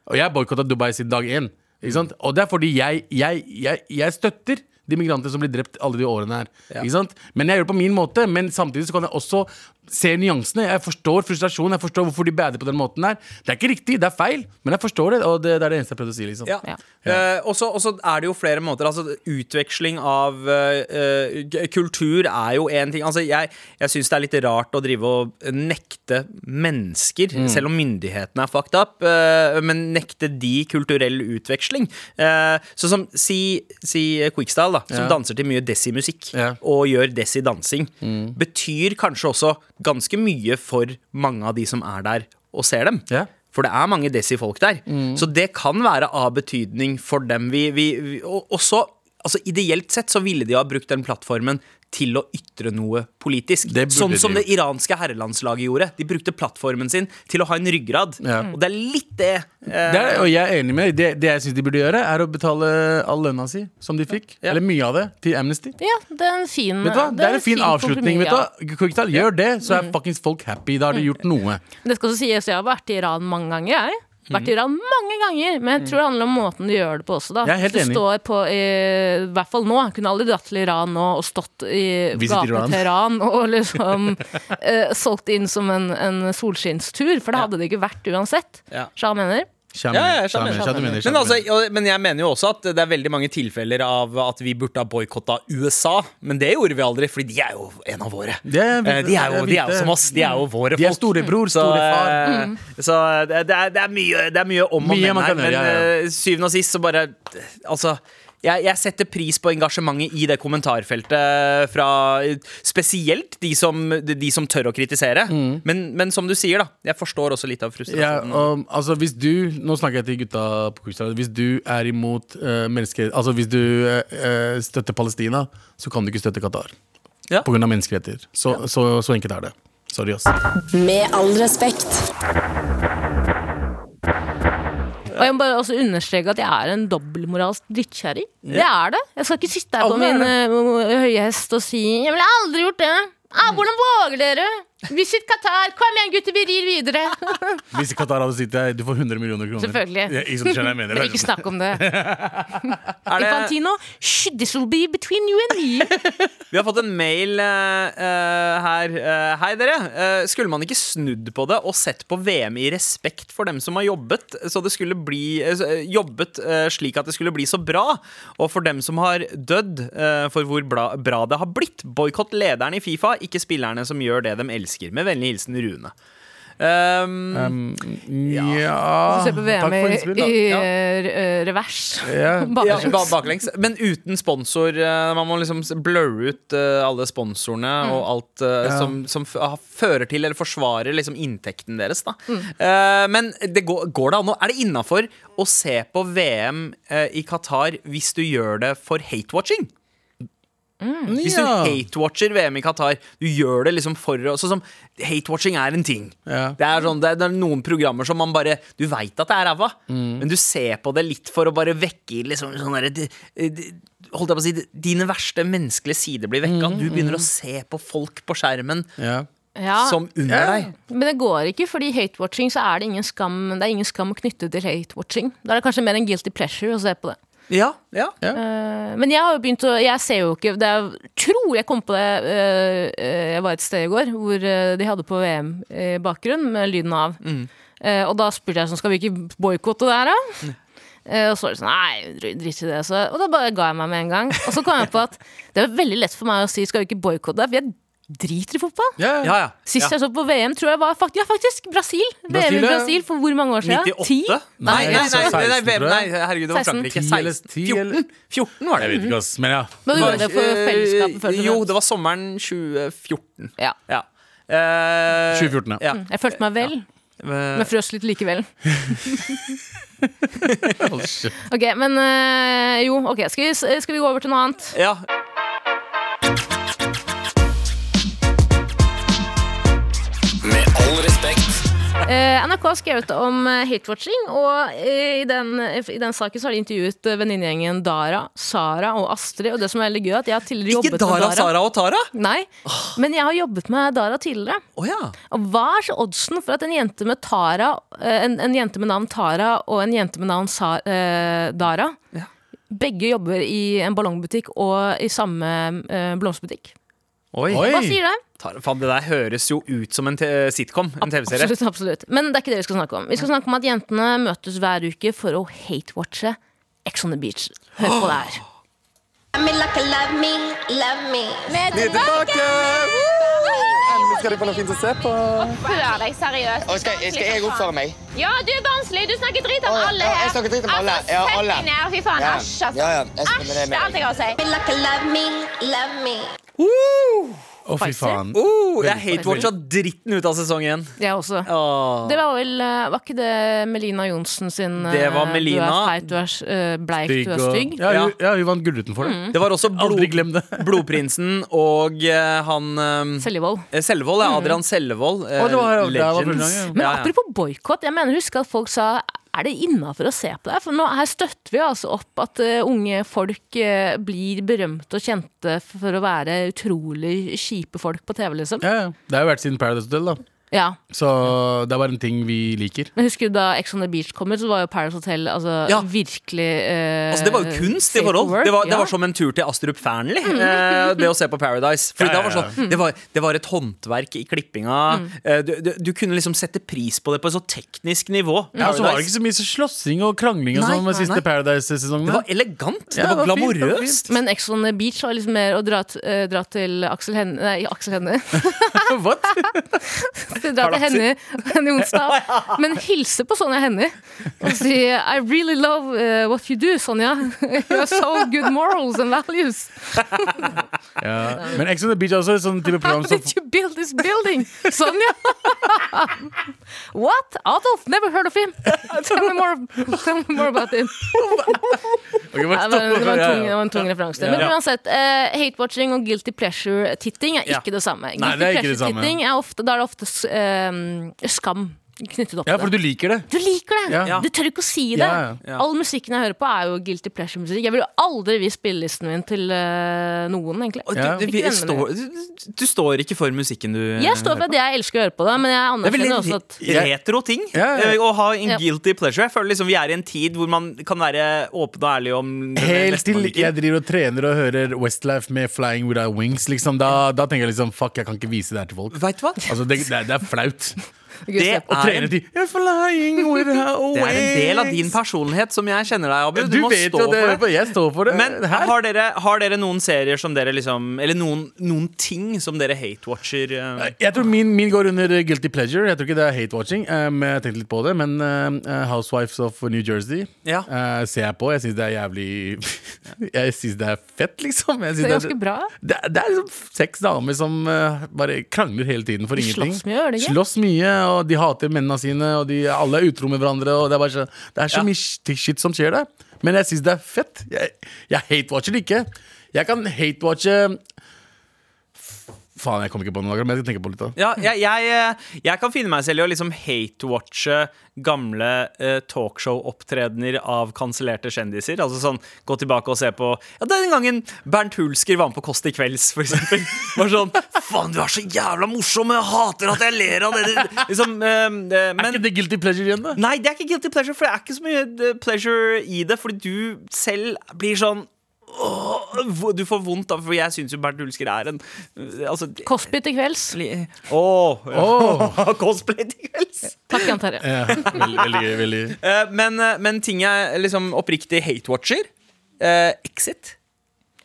Og jeg boikotta Dubai siden dag én. Ikke sant? Og det er fordi jeg, jeg, jeg, jeg støtter de migrantene som blir drept alle de årene her. Ikke sant? Men jeg gjør det på min måte. Men samtidig så kan jeg også se nyansene. Jeg forstår frustrasjonen. Jeg forstår hvorfor de bader på den måten her. Det er ikke riktig, det er feil, men jeg forstår det. Og det, det er det eneste jeg prøvde å si. liksom Ja. Ja. Eh, og så er det jo flere måter. Altså Utveksling av eh, eh, kultur er jo én ting. Altså Jeg, jeg syns det er litt rart å drive og nekte mennesker, Mm. selv om myndighetene er fucked up, eh, men nekte de kulturell utveksling. så som si, si Quickstyle, da, som Ja. danser til mye desi-musikk Ja. Mm. og gjør desi-dansing, betyr kanskje også ganske mye for mange av de som er der og ser dem. Ja. For det er mange desi-folk der. Så det kan være av betydning for dem. Vi, vi, vi, og også, altså Ideelt sett så ville de ha brukt den plattformen til å ytre noe politisk. Det Sånn som de det iranske herrelandslaget gjorde. De brukte plattformen sin til å ha en ryggrad. Ja. Og det er litt det. eh, Det er, og jeg er enig med det, det jeg syns de burde gjøre, er å betale all lønna si som de fikk. Ja. Eller mye av det, til Amnesty. Ja, det er en fin Vet du hva? Det er en fin avslutning. vet kompromiss, du hva? Gjør det, så er fuckings folk happy. Da har de gjort noe. Det skal også sies, jeg har vært i Iran mange ganger, jeg. Vært i Iran mange ganger, men jeg tror det handler om måten du gjør det på også. da Jeg er helt Du enig. står på, i, i hvert fall nå, kunne aldri dratt til Iran nå og stått i gatene til Iran og liksom uh, solgt inn som en, en solskinnstur, for det hadde det ikke vært uansett. Ja. Shah du mener? Skjønner, Ja, ja, skjønner, skjønner, Men, altså, men jeg mener jo også at det er veldig mange tilfeller av at vi burde ha boikotta USA. Men det gjorde vi aldri, fordi de er jo en av våre. Det er- Eh, de, er jo, de er jo som oss. De er jo våre folk. De er folk. storebror, Så, storefar. eh, så det, er, det, er mye, det er mye om og men her. Men ja, ja. eh, syvende og sist så bare Altså jeg, jeg setter pris på engasjementet i det kommentarfeltet fra spesielt de som, de som tør å kritisere. Mm. Men, men som du sier, da. Jeg forstår også litt av Ja, frustrasjonen. og, altså hvis du Nå snakker jeg til gutta på Kristian. Hvis du er imot uh, mennesker Altså hvis du eh, eh, støtter Palestina, så kan du ikke støtte Qatar. Ja. På grunn av menneskerettigheter. Så, så, så enkelt er det. Sorry, ass. Med all respekt. Og jeg må bare også understreke at jeg er en dobbeltmoralsk drittkjerring. Det er det. Jeg skal ikke sitte her på Alle min uh, høye hest og si 'jeg ville aldri gjort det'. Ah, hvordan våger dere? Visit Qatar. Kom igjen, gutter, vi rir videre. Hvis Qatar hadde sittet her, du får 100 millioner kroner. Selvfølgelig. Ja, ikke sånn jeg mener. Men ikke snakk om det. Er det- Infantino, shit, this will be between you and me. Vi har fått en mail eh, eh, her. Uh, hei, dere. Uh, skulle man ikke snudd på det og sett på VM i respekt for dem som har jobbet, så det skulle bli jobbet slik at det skulle bli så bra, og for dem som har dødd for hvor bra, bra det har blitt? Boikott lederen i Fifa, ikke spillerne som gjør det de elsker. Med vennlig hilsen Rune. Um, Um, ja, Se på VM i, innspill, i Ja. eh, revers. Ja. ja, Baklengs. Ja, baklengs. Men uten sponsor. eh, Man må liksom blurre ut eh, alle sponsorene og alt eh, Ja. som, som fører til eller forsvarer liksom inntekten deres. Da. Uh, men det går, går det an å Er det innafor å se på VM i Qatar hvis du gjør det for hate-watching? Hvis du Ja. hate-watcher VM i Qatar, du gjør det liksom for Sånn som hate-watching er en ting. Ja. Det, er sånn, det, er, det er noen programmer som man bare Du veit at det er ræva, Mm. men du ser på det litt for å bare vekke liksom sånn derre d- d- Holdt jeg på å si Dine verste menneskelige sider blir vekka. Mm, Du begynner å se på folk på skjermen Ja. Ja. som under Ja. deg. Men det går ikke, fordi hate-watching så er det ingen skam Det er ingen skam knyttet til hate-watching. Da er det kanskje mer en guilty pleasure å se på det. Ja, ja. Eh, men jeg har jo begynt å Jeg ser jo ikke det er, Tror jeg kom på det eh, eh, Jeg var et sted i går hvor de hadde på VM i bakgrunn med lyden av. Eh, og da spurte jeg sånn Skal vi ikke boikotte det her, da? Eh, og så var det sånn Nei, dri- drit i det. Så, og da bare ga jeg meg med en gang. Og så kom jeg på at det er veldig lett for meg å si skal vi ikke boikotte det, for jeg driter i fotball. Yeah. ja, ja. Sist ja. jeg så på VM, tror jeg var faktisk, ja, faktisk Brasil. VM i. Brasil for hvor mange år siden? 98? Ti? Nei, nei, nei, nei, nei, 16, VM, tror nei, herregud, det var 16. Frankrike. 10 16, 10 eller- 14, 14 var det. Jeg vet ikke, ass. Men ja. Men du gjorde det for Eh, fellesskapet Følte Jo, det var sommeren 2014. Ja. Ja. Uh, 2014, ja. Jeg følte meg vel, Eh, men frøs litt likevel. Ok, men eh, jo, ok, skal vi, skal vi gå over til noe annet? ja. NRK har skrevet om hatewatching, og eh, i, den, i den saken så har de intervjuet eh, venninnegjengen Dara, Sara og Astrid. Og det som er veldig gøy, er at jeg har tidligere Ikke jobbet Dara, med Dara. Sara og Tara? Nei, men jeg har jobbet med Dara tidligere. Oh, ja. Og hva er så oddsen for at en jente med Tara eh, en, en jente med navn Tara og en jente med navn Sa, eh, Dara Ja. Begge jobber i en ballongbutikk og i samme eh, blomsterbutikk. Oi. Oi. Hva sier det? Faen, det der høres jo ut som en sitcom. En TV-serie. Absolutt, absolutt. Men det er ikke det vi skal snakke om. Vi skal snakke om at jentene møtes hver uke for å hate-watche Ex on the beach. Hør på det her. Me like a love me, love me. Endelig skal de få noe fint å se på. Oppfør deg, seriøst. Og skal, skal jeg oppføre meg? Ja, du er barnslig. Du snakker drit om alle ja, her. jeg snakker drit om alle. Altså, Ja, sett alle. deg ned. Fy faen. Ja. Æsj, altså. Æsj, det er alt jeg har å si. Me Å, fy faen. Oh, jeg hatewatcha dritten ut av sesong én. Jeg også. Åh. Det var vel eh, Var ikke det Melina Johnsen sin eh, Det var Melina. Du er feit, du er eh, bleik, Stygg du er og- stygg. Ja, hun, ja, hun vant Gullruten for det. Det var også blod, Aldri glem det. Blodprinsen og eh, han eh, Seljevold. eh. Ja, Adrian Selvold. eh, Å, det var- det var Legends. første gang, ja. Men Ja, ja. apropos boikott, jeg mener husker at folk sa er det innafor å se på det? For nå, her støtter vi altså opp at eh, unge folk eh, blir berømte og kjente for å være utrolig kjipe folk på TV, liksom. Ja, ja. Det har jo vært siden Paradise Hotel, da. Ja. Så det er bare en ting vi liker. Men husker du da Ex on the Beach kom ut, så var jo Paris Hotel altså, Ja. virkelig eh, Altså, det var jo kunst i forhold. Det var, det var som en tur til Astrup Fearnley, eh, det å se på Paradise. Fordi Ja, det, var ja, sånn, det, var, det var et håndverk i klippinga. Mm. Eh, du, du, du kunne liksom sette pris på det på et så teknisk nivå. Ja, så var det ikke så mye slåssing og krangling og sånn med siste. Paradise-sesongen. Det var elegant. Ja, det var glamorøst. Men Ex on the Beach var liksom mer å dra, eh, dra til Aksel Hennie Nei, Aksel Hennie. What? dra til henne en Onsdag. Men hilse på Sonja Hennie og si I really love uh, what you do, Sonja. You have so good morals and values. Ja. Men Ex on the Beach er også et sånn type How program som did you build this building, Sonja? What? Adolf? Never heard of him. Tell me more, tell me more about him. Okay, det, var, en tung, ja. det var en tung referanse. Ja. Men uansett, uh, hate-watching og guilty pleasure-titting er Ja. ikke det samme. Guilty Nei, det er ikke det samme. pleasure-titting er ofte, Da er det ofte eh, skam knyttet opp Ja, for du liker det. Du liker det! Ja. Du tør ikke å si det. Ja, ja. All musikken jeg hører på, er jo guilty pleasure-musikk. Jeg ville aldri vist spillelisten min til uh, noen, egentlig. Ja. Du, du, står, du, du står ikke for musikken du Jeg står for at jeg elsker å høre på det, men jeg er anerkjenner også at retro ting Ja, ja. eh, å ha en Ja. guilty pleasure. Jeg føler liksom Vi er i en tid hvor man kan være åpen og ærlig om Helt til jeg driver og trener og hører Westlife med Flying Without Wings. Liksom, da, da tenker jeg liksom fuck, jeg kan ikke vise det her til folk. Vet du hva? Altså, det, det, det er flaut. Gud, Det er trene en, flying det er en del av din personlighet som jeg kjenner deg, Abu. Du, Du må vet stå jo det, for det. jeg står for det. Men Her. har dere, har dere noen serier som dere liksom Eller noen, noen ting som dere hate-watcher? Uh, Jeg tror min, min går under guilty pleasure. Jeg tror ikke det er hate-watching. Um, jeg tenkte litt på det Men uh, Housewives of New Jersey Ja. uh, ser jeg på. Jeg syns det er jævlig Jeg syns det er fett, liksom. Jeg Det er ganske bra. Det, det er liksom seks damer som uh, bare krangler hele tiden for ingenting. slåss mye, gjør det ikke? Slåss mye, og de hater mennene sine, og de, alle er utro med hverandre. Og det er, bare så, det er så mye shit, shit som skjer der. Men jeg syns det er fett. Jeg, jeg hate-watcher det ikke. Jeg kan hate-watche Faen, jeg kommer ikke på noe, men jeg skal tenke på litt. da Ja, jeg, jeg, eh, jeg kan finne meg selv i å liksom hate-watche gamle eh, talkshow-opptredener av kansellerte kjendiser. Altså sånn, Gå tilbake og se på Ja, Den gangen Bernt Hulsker var med på Kåss til kvelds, for eksempel. Var sånn Faen, du er så jævla morsom, jeg hater at jeg ler av det. Liksom, eh, men, Er ikke det guilty pleasure igjen, da? Nei, det er ikke guilty pleasure, for det er ikke så mye eh, pleasure i det. Fordi du selv blir sånn Du får vondt da, For jeg syns jo Bernt Hulsker er en eh, Altså Cosby til kvelds. Åh, ja. Cosplay til kvelds. Takk, Jan Terje. Ja, veldig, veldig gøy. Veldig. Eh, men, eh, men ting jeg liksom oppriktig hate-watcher eh, Exit.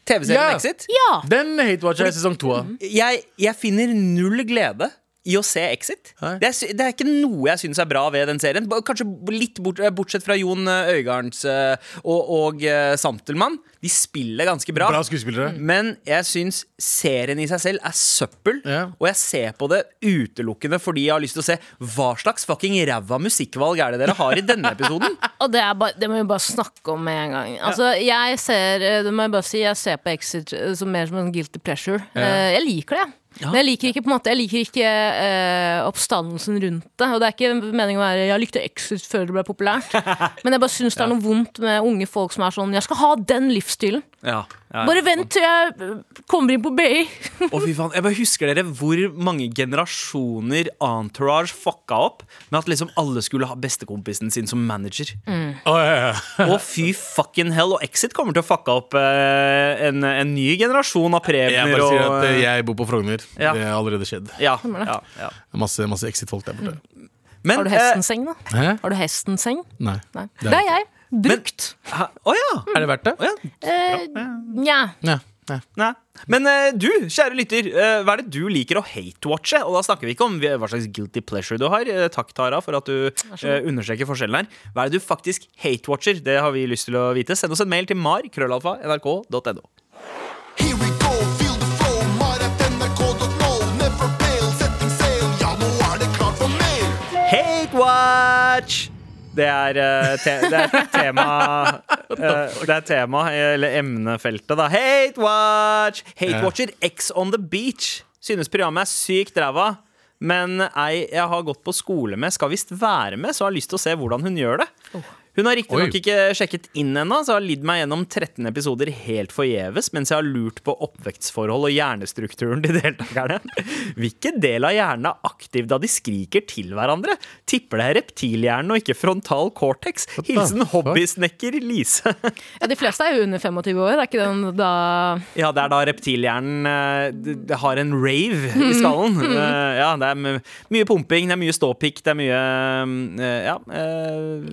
TV-serien yeah. Exit. Ja! Den hate-watcher jeg sesong to av. Jeg, jeg finner null glede i å se Exit. Det er, det er ikke noe jeg syns er bra ved den serien. Kanskje litt bort, eh, bortsett fra Jon eh, Øigards eh, og, og Santelmann. De spiller ganske bra. Bra skuespillere. Men jeg syns serien i seg selv er søppel. Ja. Og jeg ser på det utelukkende fordi jeg har lyst til å se hva slags fucking ræva musikkvalg er det dere har i denne episoden. Og det, er bare, det må vi bare snakke om med en gang. Altså, jeg ser det må jeg bare si, jeg ser på Exit som mer som en guilty pleasure. Ja. Jeg liker det. Men jeg liker ikke på en måte Jeg liker ikke eh, oppstandelsen rundt det. Og det er ikke meningen å være Jeg likte Exit før det ble populært. Men jeg bare syns det er noe vondt med unge folk som er sånn Jeg skal ha den livsstilen. Ja, ja, ja. Bare vent til jeg eh, kommer inn på BI. Å, fy faen. Jeg bare husker dere hvor mange generasjoner Entourage fucka opp med at liksom alle skulle ha bestekompisen sin som manager. Å, ja, ja. og fy fucking hell. Og Exit kommer til å fucka opp eh, en, en ny generasjon av Jeg Preben bare sier at eh, eh, jeg bor på Frogner. Ja. Det har allerede skjedd. ja, ja, ja. Masse, masse Exit-folk der borte. Men, Har du eh, hestenseng, da? Hæ? Har du hestenseng? Nei. Nei. Det er jeg. Brukt. Å oh, ja. Er det verdt det? Oh, ja. Eh, Nja. Ja. ja. Nei. Men uh, du, kjære lytter, uh, hva er det du liker å hate-watche? Og da snakker vi ikke om hva slags guilty pleasure du har. Uh, takk, Tara, for at du eh, understreker forskjellen her. Hva er det du faktisk hate-watcher? Det har vi lyst til å vite. Send oss en mail til mar, krøllalfa, nrk.no. Here we go, feel the flow, mar.nrk.no. Never fail, setting sail, ja, nå det klart for mer. Hate watch! Det er, eh, te det er tema eh, Det er tema, eller emnefeltet, da. Hate watch! Hate watcher X on the beach. Synes programmet er sykt ræva. Men ei jeg har gått på skole med, skal visst være med, så har lyst til å se hvordan hun gjør det. Hun har riktignok ikke sjekket inn ennå, så har lidd meg gjennom 13 episoder helt forgjeves mens jeg har lurt på oppvekstforhold og hjernestrukturen til deltakerne. Hvilken del av hjernen er aktiv da de skriker til hverandre? Tipper det er reptilhjernen og ikke frontal cortex. Hilsen hobbysnekker Lise. Ja, de fleste er jo under 25 år. Er ikke den da Ja, det er da reptilhjernen det, det har en rave i skallen. Eh, ja, det er mye pumping, det er mye ståpikk, det er mye eh, Ja.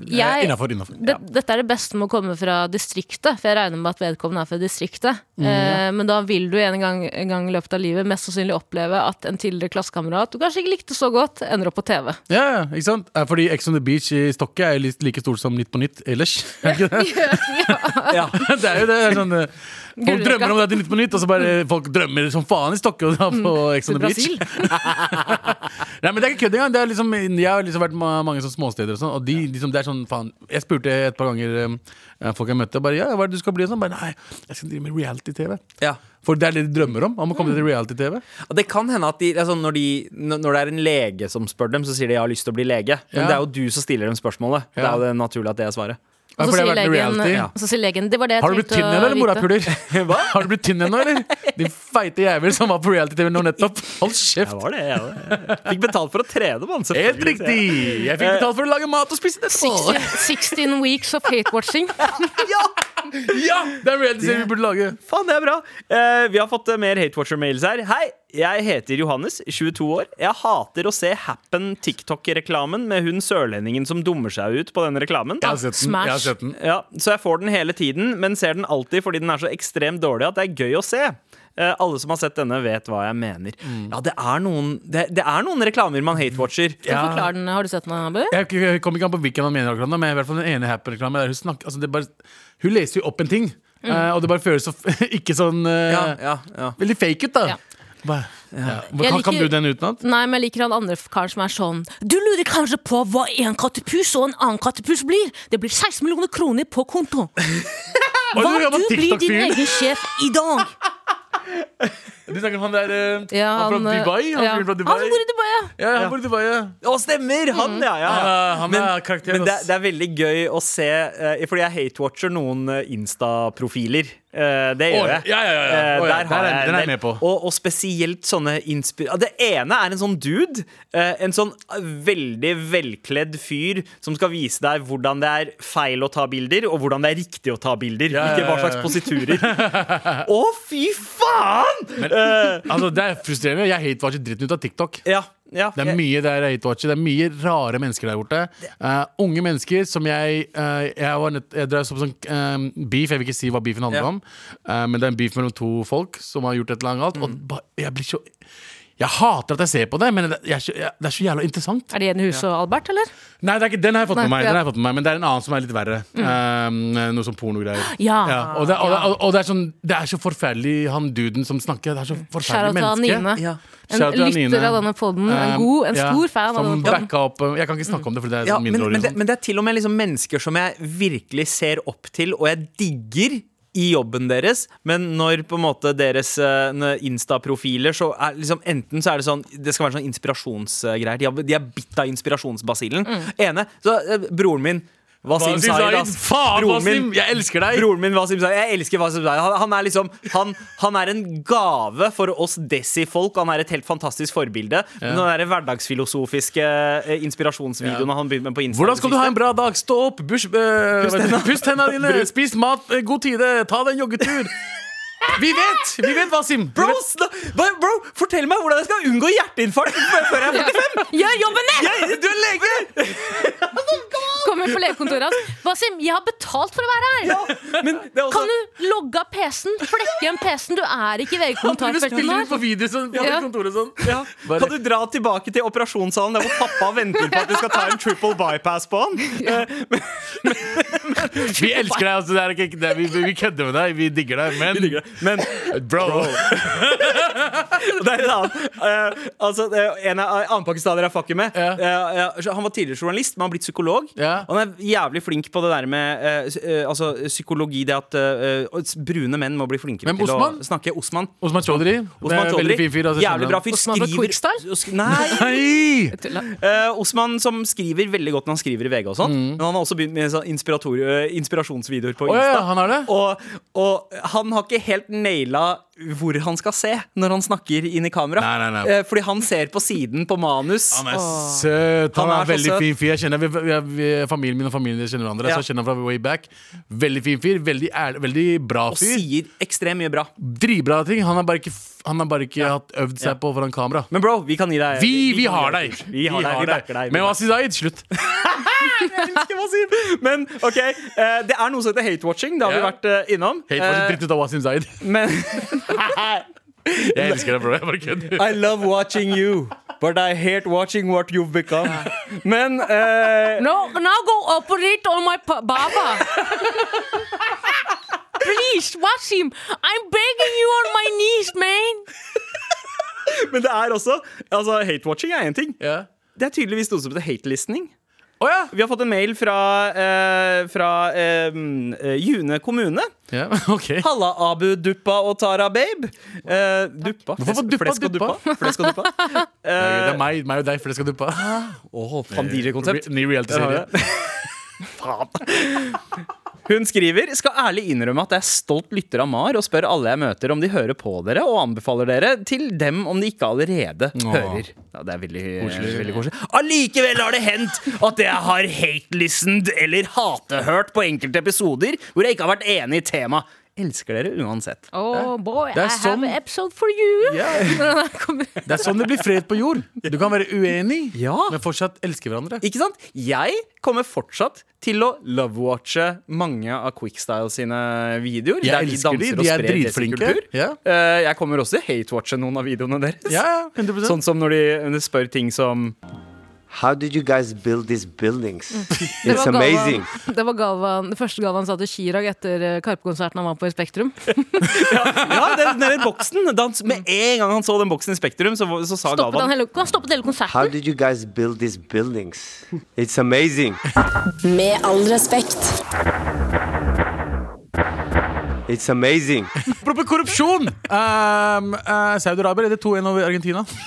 jeg, Innafor, det, Dette er det beste med å komme fra distriktet, for jeg regner med at vedkommende er fra distriktet. Mm, eh, men da vil du en gang, en gang i løpet av livet mest sannsynlig oppleve at en tidligere klassekamerat du kanskje ikke likte så godt, ender opp på TV. Ja, ja, ikke sant? Eh, Fordi Ex on the Beach i Stokke er like stort som Nytt på Nytt ellers. Er det ikke det? ja. det er jo det. det er sånn, eh, folk drømmer om det til Nytt på Nytt, og så bare folk drømmer som faen i Stokke og da på Ex on the Beach. Nei, men det er ikke kødd engang. Det liksom, jeg har liksom vært ma- mange sånne småsteder og sånn, og de, liksom, det er sånn, faen Jeg spurte et par ganger eh, folk jeg møtte, bare ja, hva er det du skal bli? Sånn, bare nei, jeg skal drive med reality-TV. ja. For det er det de drømmer om, om å komme til reality-TV. Og det kan hende at de, altså når, de, når det er en lege som spør dem, så sier de 'jeg har lyst til å bli lege'. Men Ja. det er jo du som stiller dem spørsmålet. Det Ja. er jo det naturlig at det er svaret. Ja, Og så sier legen, så sier legen Det var det jeg Har du blitt tynn igjen, eller, morapuler? Har du blitt tynn ennå, eller? Din feite jævel som var på reality-TV nå nettopp. Hold kjeft. var det, jeg var Fikk betalt for å trene, mann. Helt riktig! Jeg fikk betalt for å lage mat og spise det. 16, 16 weeks of hate-watching. Ja! Det er reality-serie vi burde lage. Faen, det er bra. Uh, vi har fått mer hate-watcher-mails her. Hei, jeg heter Johannes, 22 år. Jeg hater å se Happen TikTok-reklamen med hun sørlendingen som dummer seg ut på denne reklamen. Jeg har sett den. Jeg har sett den. Ja, så jeg får den hele tiden, men ser den alltid fordi den er så ekstremt dårlig at det er gøy å se. Eh, alle som har sett denne, vet hva jeg mener. Mm. Ja, det er noen, det, det er noen reklamer man hatewatcher. Ja. Forklar den, Har du sett den, Abu? Jeg, jeg kommer ikke an på hvilken han mener akkurat men i hvert fall den ene Happen-reklamen. Hun, snakker- altså det bare, hun leser jo opp en ting, eh, og det bare føles så ikke sånn eh, Ja, ja, ja. Veldig fake ut, da. Ja. Ja. Kan, kan du den utenat? Nei, men jeg liker han andre karen som er sånn Du lurer kanskje på hva en kattepus og en annen kattepus blir? Det blir 16 millioner kroner på konto. Hva du du blir din egen sjef i dag? Du snakker om han der eh, Ja, Han fra eh, Dubai? Han ja. fra Dubai? Han bor i Dubai, ja. Ja, han bor i Dubai, ja. Å, stemmer! Han, ja. ja, Han ja. han er men det, det er veldig gøy å se, eh, fordi jeg hate-watcher noen Insta-profiler. Eh, det gjør jeg. ja, ja, ja, ja. Eh, der har jeg den er jeg med på. Og, og spesielt sånne inspir... Det ene er en sånn dude. Uh, En sånn veldig velkledd fyr som skal vise deg hvordan det er feil å ta bilder, og hvordan det er riktig å ta bilder. Ikke hva slags positurer. Å, fy faen! Eh, Altså, det er frustrerende. Jeg hate-watcher dritten ut av TikTok. ja, ja, Det er jeg- mye der hate-watcher. Det er mye rare mennesker der borte. Uh, unge mennesker som jeg uh, Jeg, var jeg drev som sånn eh, beef. Jeg vil ikke si hva beefen handler Ja. om, uh, men det er en beef mellom to folk som har gjort et eller annet galt. Mm. Og ba, jeg blir så Jeg hater at jeg ser på det, men det, er det er så jævla interessant. Er det Jenny hus og Albert, eller? Nei, det er ikke, den har jeg fått Nei, med meg, ja. den har jeg fått med meg men det er en annen som er litt verre. Eh, noe sånn pornogreier. Ja. og, det, og, det, og, og det, er sånn, det er så forferdelig, han duden som snakker. Det er så forferdelig menneske. Ja. En lytter av denne podden. En, Um, god, en ja, stor fan av denne uh, Jeg kan ikke snakke om det, for det er Ja, mindreårig. men, men, det, men det er til og med liksom mennesker som jeg virkelig ser opp til, og jeg digger i jobben deres, men når på en måte deres eh, Insta-profiler Så er liksom enten så er det sånn Det skal være sånn inspirasjonsgreier. De, har- de er bitt av inspirasjonsbasillen. Ene Så eh, broren min Wasim Zaid, Zaid, faen, Wasim, jeg elsker deg! Broren min Wasim Zaid, Jeg elsker Wasim Zaid. Han, han er liksom han, han er en gave for oss Desi-folk. Han er et helt fantastisk forbilde. Men Den der hverdagsfilosofiske eh, inspirasjonsvideoen han begynte med på Instagram Hvordan skal du ha en bra dag? Stå opp, bush, uh, pust hendene dine, spis mat, eh, god tide, ta deg en joggetur. Vi vet! Vi vet, Wasim. Bro, bro, fortell meg hvordan jeg skal unngå hjerteinfarkt før jeg er 45! Gjør jobben din! Du er lege! Kommer på legekontoret hans. Wasim, jeg har betalt for å være her! Men det er også, Kan du logge av PC-en? Flekke igjen PC-en. Du er ikke i VG-kommentarfeltet nå. på video sånn, på Ja. kontoret sånn. ja. Kan du dra tilbake til operasjonssalen der hvor pappa venter på at du skal ta en triple bypass på han? Eh, Men, men, Vi elsker deg. Altså, det er ikke, det er, vi, vi kødder med deg. Vi digger deg. Men, Men bro, bro. det er en annen Uh, Altså, det En annen pakistaner jeg fucker med. Ja. uh, eh, han var tidligere journalist, men han har blitt psykolog. Ja. Og han er jævlig flink på det der med eh, eh, altså, psykologi. Det at eh, eh, brune menn må bli flinkere Hvem, til Osman? å snakke. Osman. Osman Chaudhry. Osman Chaudhry. Veldig fin fyr. altså, Jævlig bra fyr. Osman fra Skriver Quickstyle? Sk- Nei! nei. Eh, Osman som skriver veldig godt når han skriver i VG og sånn. Men han har også begynt med sånn inspirasjonsvideoer på Insta. Oh, ja, han er det? Og, og han har ikke helt naila hvor han skal se når han snakker inn i kamera. Nei, nei, nei. Eh, fordi han ser på siden på manus. Han er søt. Han, Han er er, veldig søt. fin fyr. Jeg kjenner, vi, vi, vi, familien min og familien deres kjenner hverandre. Ja. Så jeg kjenner han fra way back. Veldig fin fyr. Veldig, ærlig, veldig bra Og fyr. sier ekstremt mye bra. Dritbra ting. Han har bare ikke, han har bare ikke hatt øvd seg på foran kamera. Men bro, vi kan gi deg Vi, vi har deg! Vi har deg, vi backer deg. Men Wasi Zaid, slutt. elsker Wasim. Men ok, eh, det er noe som heter hate-watching. Det har vi vært eh, innom. For Eh, dritt ut av Wasim Zaid. men Jeg elsker deg, bro. Jeg bare kødder. I love watching you, but I hate watching what you've become. Men eh, No, now go operate on my pa- baba. Please, Wasim, I'm begging you on my knees, man. Men det er også Altså, hate-watching er én ting. Ja. Det er tydeligvis noe som heter hate-listening. Å ja. Vi har fått en mail fra, eh, fra eh, eh, June kommune. Yeah, okay. Halla, Abu Duppa og Tara Babe. Eh, duppa. Hvorfor Flesk, duppa, flesk og duppa? duppa. Flesk og duppa. Det er meg, meg og deg, det skal duppa. Oh, faen, DJ-konsept. Ny reality-serie. Hun skriver Skal ærlig innrømme at jeg er stolt lytter av MAR og spør alle jeg møter om de hører på dere, og anbefaler dere til dem om de ikke allerede Åh. hører. Ja, Det er veldig koselig. veldig koselig. Allikevel har det hendt at jeg har hate-listened eller hatehørt på enkelte episoder hvor jeg ikke har vært enig i temaet. Elsker dere uansett. Oh boy, I sånn... have an episode for you. Kommer. Det er sånn det blir fred på jord. Du kan være uenig, Ja. men fortsatt elske hverandre. Ikke sant? Jeg kommer fortsatt til å love-watche mange av Quickstyle sine videoer. Jeg der de elsker de, de og er sprer dritflinke. Eh, jeg kommer også til hate-watche noen av videoene deres. Ja, ja, 100% Sånn som når de, de spør ting som How did you guys build these buildings? Det It's var amazing. Galvan, det var Galvan, det første Galvan sa til Chirag etter eh, Karpe-konserten han var på i Spektrum. Ja, den, den boksen! Da han, med en gang han så den boksen i Spektrum, så, så sa Stoppet han Galvan hele, han stoppet hele How konserten. did you guys build these buildings? It's amazing. Med all respekt. It's amazing. Apropos korrupsjon! Um, uh, Saudi-Arabia leder 2-1 over Argentina.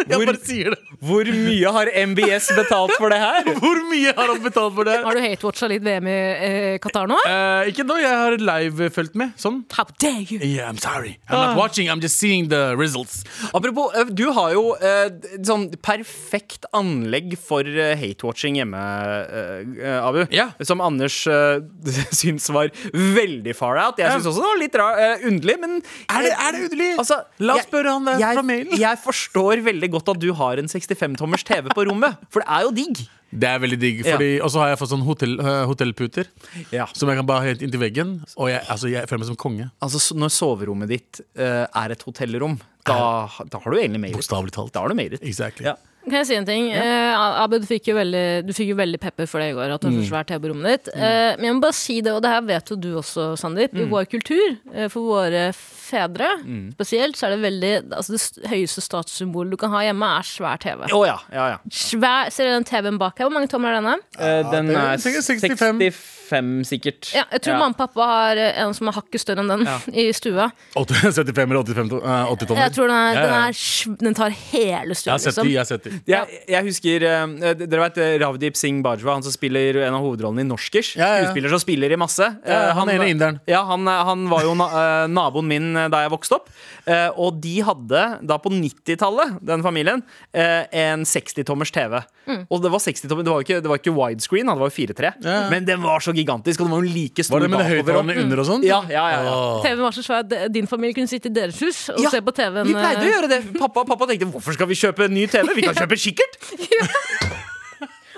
Jeg bare sier det. Hvor mye har MBS betalt for det her? Hvor mye har han betalt for det? Har du hate-watcha litt VM i eh, Qatar nå? Eh, ikke nå, jeg har live-fulgt med. Sånn. How dare you? Yeah, I'm sorry. I'm not watching, I'm just seeing the results. Apropos, eh, du har jo eh, sånn perfekt anlegg for eh, hate-watching hjemme, eh, eh, Abu. Ja. Som Anders eh, syns var veldig far out. Jeg Ja. syns også det var litt rar, eh, underlig, men Er det, er det underlig? Altså, La oss jeg- spørre han jeg, fra mailen. Jeg forstår veldig godt at du har en 65-tommers TV på rommet, for det er jo digg. Det er veldig digg. Ja. Og så har jeg fått sånn hotell, eh, hotellputer Ja. som jeg kan bare ha helt inntil veggen. Og jeg, altså, jeg føler meg som konge. Altså, Når soverommet ditt uh, er et hotellrom, da, da har du egentlig made it. Bokstavelig talt. Da har du made it. Exactly. Ja. Kan jeg si en ting? Eh, Abu, du fikk, jo veldig, du fikk jo veldig pepper for det i går. At du har så svært TV på rommet ditt. Eh, men jeg må bare si det, og det her vet jo du også, Sandeep. I vår kultur, eh, for våre fedre spesielt, så er det veldig Altså det høyeste statssymbolet du kan ha hjemme, er svær TV. Oh, ja. ja, ja. Svær, ser du den TV-en bak her? Hvor mange tommer er denne? Eh, den er er 65, 65. sikkert. Ja, jeg tror mamma og pappa har eh, en som er hakket større enn den i stua. 80, 75 eller 85 eh, 80 tommer. Jeg tror den, er, Ja, ja. den, er, den tar hele Jeg har sett de, liksom. jeg har sett de. Jeg, jeg husker eh, Dere vet eh, Ravdeep Singh Bajwa, han som spiller en av hovedrollene i Norskers? Ja, ja. Skuespiller som spiller i masse. Ja, Eh, han ene inderen. Ja, han, eh, han var jo na eh, naboen min eh, da jeg vokste opp. Eh, og de hadde da på 90-tallet, den familien, eh, en 60-tommers TV. Mm. Og det var 60-tommer, det var jo ikke, det var ikke widescreen, det var jo 4-3. Ja. Men den var så gigantisk, og den var jo like stor Var det med det bakover. under og sånn? Ja, ja, ja, ja. TV-en var så svær at din familie kunne sitte i deres hus og Ja, se på TV-en. Vi pleide å gjøre det. Pappa, pappa tenkte hvorfor skal vi kjøpe en ny TV? Vi kan kjøpe kikkert!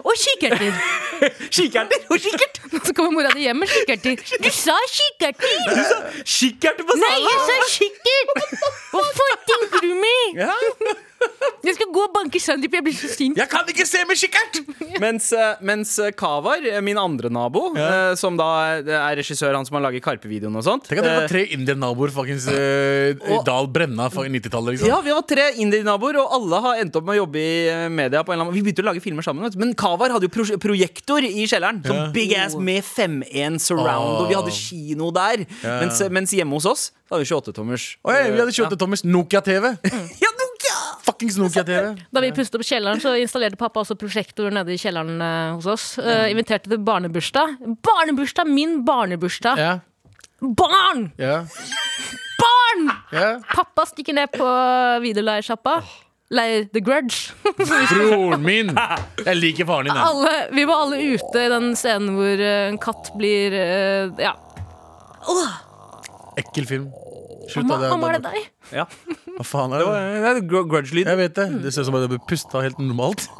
Og kikkerter! Kikkerter og kikkert! Så kommer mora di hjem med kikkerter. Du sa kikkerter! Du sa Kikkert på salen! Nei, jeg sa kikkert! Du meg? Ja. Jeg skal gå og banke Sandeep, jeg blir så sint. Jeg kan ikke se med kikkert! Mens, eh, mens eh, Kavar, eh, min andre nabo, eh, som da er- regissør, han som har laget Karpe-videoen og sånt Tenk at dere var tre indianaboer Fuckings uh, Dal Brenna for 90-tallet. Liksom. Ja, vi var tre indie-naboer, og alle har endt opp med å jobbe i media. på en eller annen Vi begynte å lage filmer sammen, vet du. men Kavar hadde jo pro projektor i kjelleren. Sånn Ja. big ass med 5-1 surround, og vi hadde kino der. Ja. Mens, mens hjemme hos oss da hadde vi 28-tommers. Oi, vi hadde 28-tommers Nokia-TV. Ja! Fuckings Nokia-TV. Da vi pustet opp kjelleren, så installerte pappa også prosjektor nede i kjelleren eh, hos oss. Eh, inviterte til barnebursdag. Barnebursdag! Min barnebursdag! Ja. Barn! Ja. Barn! ja. Pappa stikker ned på videoleiersjappa. Leier The Grudge. Broren min! Jeg liker faren din. jeg. alle, vi var alle ute i den scenen hvor eh, en katt blir eh, Ja. Ekkel film. Slutt, Mamma, det. mamma, er Det, det deg? Ja. Hva faen er det? Det er grudge-lyd. Jeg vet det. Det ser ut som at jeg pusta helt normalt.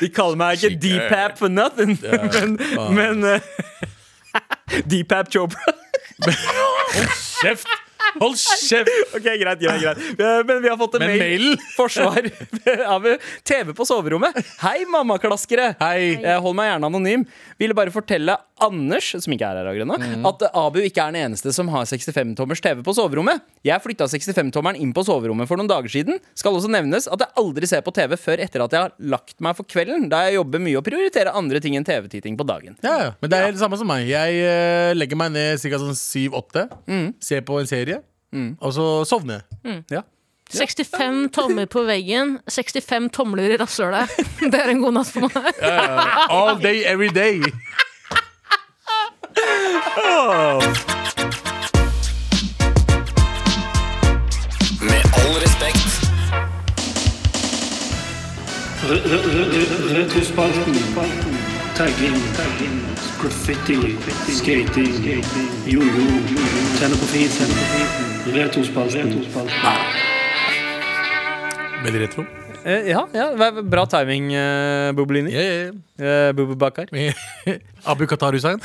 De kaller meg ikke D-Pap for nothing, men, faen. men eh, D-Pap Chopra. Kjeft! Hold kjeft! Ok, greit, greit, greit Eh, Men vi har fått en Men mail mail. Forsvar av TV på soverommet Hei mammaklaskere Hei. Hei. Hold meg gjerne anonym Ville bare fortelle Anders, som ikke er her akkurat nå Mm. At Abu ikke er den eneste som har 65-tommers TV på soverommet Jeg flyttet 65-tommeren inn på soverommet for noen dager siden Skal også nevnes at jeg aldri ser på TV før etter at jeg har lagt meg for kvelden Da jeg jobber mye og prioriterer andre ting enn TV-titting på dagen Ja, ja. Men det er det samme som meg. Jeg eh, legger meg ned ca. sånn 7-8, ser på en serie, og så sovner jeg. Ja 65 tommer på veggen, 65 tomler i rasshølet. Det er en god natt for meg. All day, every day. Med all respekt. Retrospalten. Tagging. Graffiti. Skating. Jojo. Tenne på fisen. Retrospalten. Veldig retro. Eh, Ja, ja, bra timing, uh, Bubelini Yeah, uh, Bubu Bakar. Abu Qatar Hussein.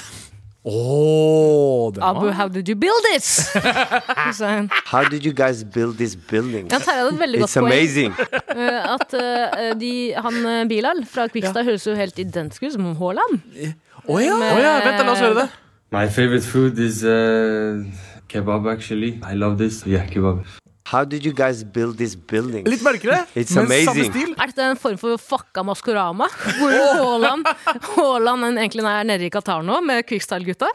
Åh, Abu, how did you build this? Hussein. How did you guys build this building? Ja, Terje hadde et veldig godt It's poeng. amazing. Eh, at uh, de, han eh, Bilal fra Kvikstad høres jo helt identisk ut som Haaland. Åja ja. oh, ja, vent, da, la oss høre det. My favorite food is uh, kebab, actually. I love this. Yeah, kebab. How did you guys build this building? Litt mørkere, It's men samme stil. Er dette en form for fucka Maskorama? Hvor Haaland, Haaland en egentlig er nede i Qatar nå med Quickstyle-gutta?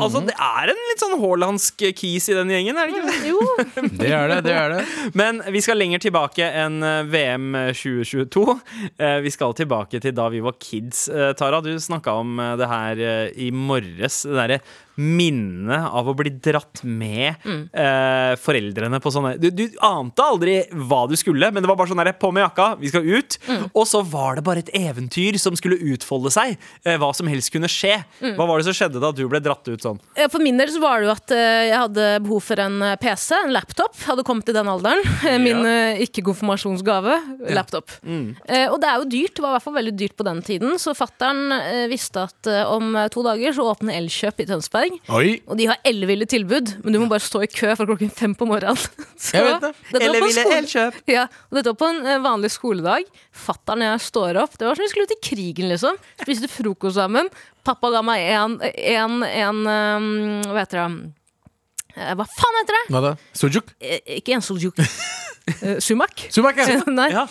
Altså, det er en litt sånn haalandsk kis i den gjengen, er det ikke det? Jo. Det er det. det er det Men vi skal lenger tilbake enn eh, VM 2022. Eh, Vi skal tilbake til da vi var kids. Eh, Tara, du snakka om eh, det her eh, i morges. Det derre minnet av å bli dratt med eh, foreldrene på sånne du, du ante aldri hva du skulle, men det var bare sånn herre, på med jakka, vi skal ut. Og så var det bare et eventyr som skulle utfolde seg. Eh, hva som helst kunne skje. Hva var det som skjedde da du ble dratt ut sånn? For min del så var det jo at eh, jeg hadde behov for en eh, PC, en laptop. Hadde kommet i den alderen. Min eh, ikke-konfirmasjonsgave, laptop. Eh, Og det er jo dyrt. Det var i hvert fall veldig dyrt på den tiden. Så fattern visste at om to dager så åpner Elkjøp i Tønsberg. Oi. Og de har elleville tilbud, men du må bare stå i kø fra klokken fem på morgenen. Så, Jeg vet det. Elleville Elkjøp. Ja, og dette var på en eh, vanlig skoledag. Fattern og jeg står opp. Det var som vi skulle ut i krigen, liksom. Spiste frokost sammen. Pappa ga meg en, en, en um, Hva heter det? Eh, Hva faen heter det? Hva da? Sujuk? Eh, Ikke en soljuk. Eh, Sumak. Sumak, ja. Nei. Ja.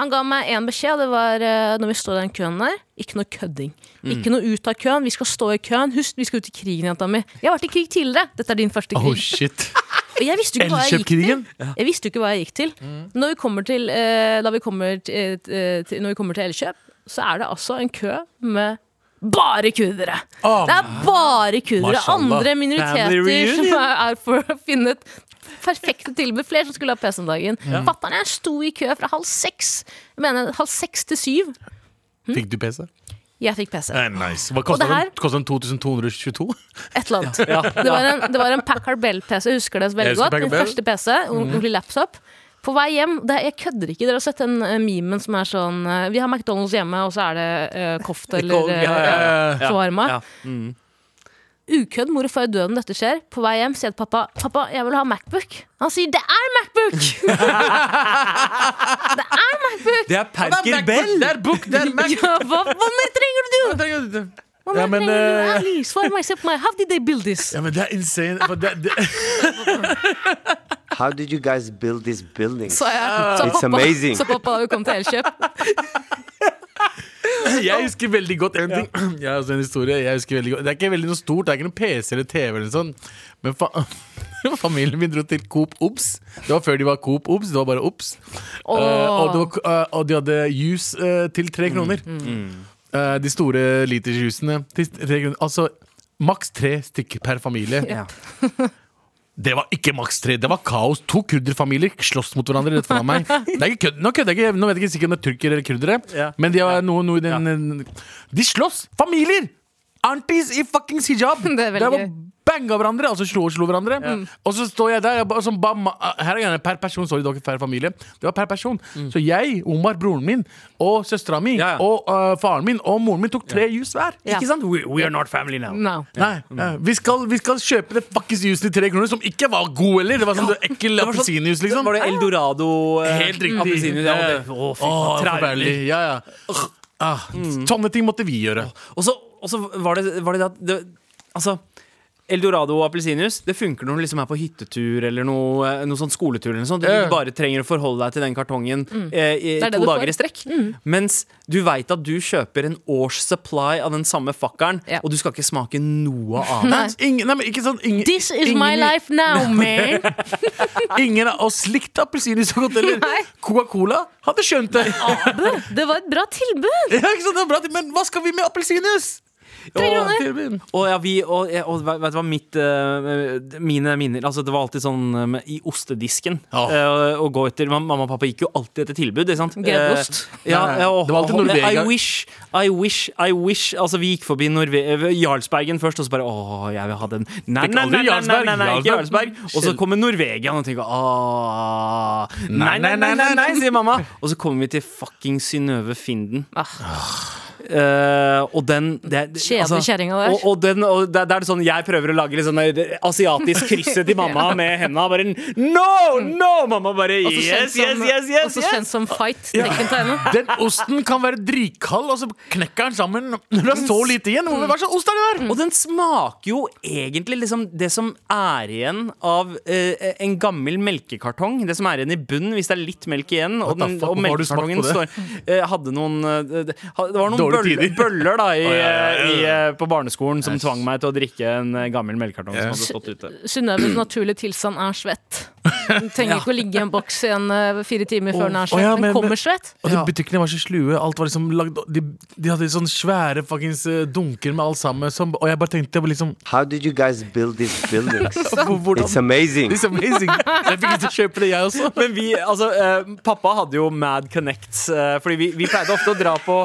Han ga meg én beskjed. Det var eh, når vi står i den køen der. Ikke noe kødding. Ikke noe ut av køen. Vi skal stå i køen. Husk, vi skal ut i krigen, jenta mi. Jeg har vært i krig tidligere. Dette er din første krig. Oh, shit. Og jeg visste jo ikke hva jeg gikk til. Jeg visste jo ikke hva jeg gikk til. Når vi kommer til, eh, da vi kommer til, til, når vi kommer til Elkjøp, så er det altså en kø med bare kurdere. Oh, Det er bare kurdere. Andre minoriteter som er, er for å finne et perfekte tilbud. Flere som skulle ha PC om dagen. Fatter'n jeg sto i kø fra halv seks. Jeg mener halv seks til syv. Fikk du PC? Jeg fikk PC. Eh, nice. Hva kosta Og det her- den? Kostet den 2222? Et eller annet. Det, var en, det var en Packard Bell-PC, jeg husker det veldig husker godt. Min første PC, ordentlig laptop. På vei hjem, det, jeg kødder ikke, dere har sett den uh, memen som er sånn uh, Vi har McDonald's hjemme, og så er det uh, kofte eller Ja, ja, ja, uh, ja. shawarma. Ja. Mm. Ukødd, mor og far er død når dette skjer. På vei hjem sier jeg til pappa Pappa, jeg vil ha Macbook. Han sier det er Macbook! det er Macbook! Det er Perker Bell! Det er book, det er Mac. Ja, hva, hva mer trenger du? Hva mer Ja, men, trenger du? eh, Ali, svar meg, se på. How did they build this? Ja, men det er insane. For det, det, How did you guys build this building? Så jeg. Så It's pappa, amazing. så pappa har jo kommet til Elkjøp. jeg husker veldig godt en ting. Jeg har også en historie jeg husker veldig godt Det er ikke veldig noe stort, det er ikke noen PC eller TV, eller sånn men fa familien min dro til Coop Obs. Det var før de var Coop Obs, det var bare Obs. Eh, og, det var, eh, og de hadde juice uh, til tre kroner. Eh, de store litersjusene til tre kroner. Altså maks tre stykker per familie. Det var ikke maks tre, det var kaos. To kurderfamilier slåss mot hverandre rett foran meg. Det er ikke kødd, Nå kødder jeg ikke, nå vet jeg ikke sikkert om det er turkere eller kurdere, Ja. men de har noe, noe i den De slåss! Familier! Aunties i fuckings hijab! Det er veldig var gøy. Banga hverandre, altså slo og slo hverandre. Og så står jeg der jeg som ba, Her er gjerne per person, sorry, dere er per familie. Det var per person. Så jeg, Omar, broren min, og søstera mi, Ja, ja. og uh, faren min og moren min tok tre jus hver. Ja. Ikke sant? We, we are not family now. No. Nei, Uh, Vi, skal, vi skal kjøpe det fuckings juicen i tre kroner, som ikke var god heller. Det var sånn ekkel sånn- appelsinjuice, liksom. Var det Eldorado? Uh, Helt riktig. Ja, Ja. Å, fy Åh, faen. Ja, ja. Ah, Sånne ting måtte vi gjøre. Og så, var det, var det det at det, Altså Eldorado og appelsinjuice Det funker når du liksom er på hyttetur eller noe, eh, noe sånn skoletur. Eller sånt. Du bare trenger å forholde deg til den kartongen eh, i to dager får. i strekk. Mens du veit at du kjøper en års supply av den samme fakkeren, Ja. og du skal ikke smake noe av det. Ingen, nei, sånn ingen, This is ingen, my life now, man. Ingen av oss likte appelsinjuice så godt, eller Coca-Cola hadde skjønt det. Det var et bra tilbud! Ja, sant, det er bra, men hva skal vi med appelsinjuice? Tre kroner. Og, ja, vi, og, og vet du hva mitt, uh, mine minner Altså Det var alltid sånn uh, i ostedisken å eh, å gå etter Mamma og pappa gikk jo alltid etter tilbud. Ikke sant? Eh, ja, og- Det var alltid Norvegia. I wish, I wish, I wish Altså Vi gikk forbi Norve Jarlsbergen først, og så bare Å, jeg vil ha den. Nei, nei, nei, nei, nei, nei, nei, ikke Jarlsberg. Og så kommer Norvegia, og tenker Å Nei, nei, nei, nei, nei, sier mamma. Og så kommer vi til fucking Synnøve Finden. Eh, og den det, det- kjerringa der. Og, og, den, og der, der er det sånn Jeg prøver å lage litt sånn asiatisk krysset til mamma med henda. Bare No! No! Mamma bare Yes, Yes, yes, yes, yes, Og så kjent som fight. Tekken-tegnet. Den osten kan være dritkald, og så knekker den sammen når det er så lite igjen. Hva slags ost er det der? Og den smaker jo egentlig liksom det som er igjen av uh, en gammel melkekartong. Det som er igjen i bunnen hvis det er litt melk igjen. Og, den, og melkekartongen står uh, Hadde noen eh, det, det var noen Dårlige bøller, tider. bøller da i, Å, ja, ja, ja. i, eh, på barneskolen som tvang meg til å drikke en eh, gammel melkekartong som hadde stått ute. Synnøves naturlige tilstand er svett. Den trenger ikke å ligge i en boks i en, eh, fire timer før den er svett. ja, Den kommer svett. Og de Ja. Butikkene var så slue. Alt var liksom lagd, de, de hadde sånne svære fuckings eh, dunker med alt sammen. Som, og jeg bare tenkte jeg liksom How did you guys build these buildings? It's amazing. It's amazing. Jeg fikk lyst til å kjøpe det, jeg også. Men vi, altså, eh, pappa hadde jo Mad Connects, eh, fordi vi, vi pleide ofte å dra på,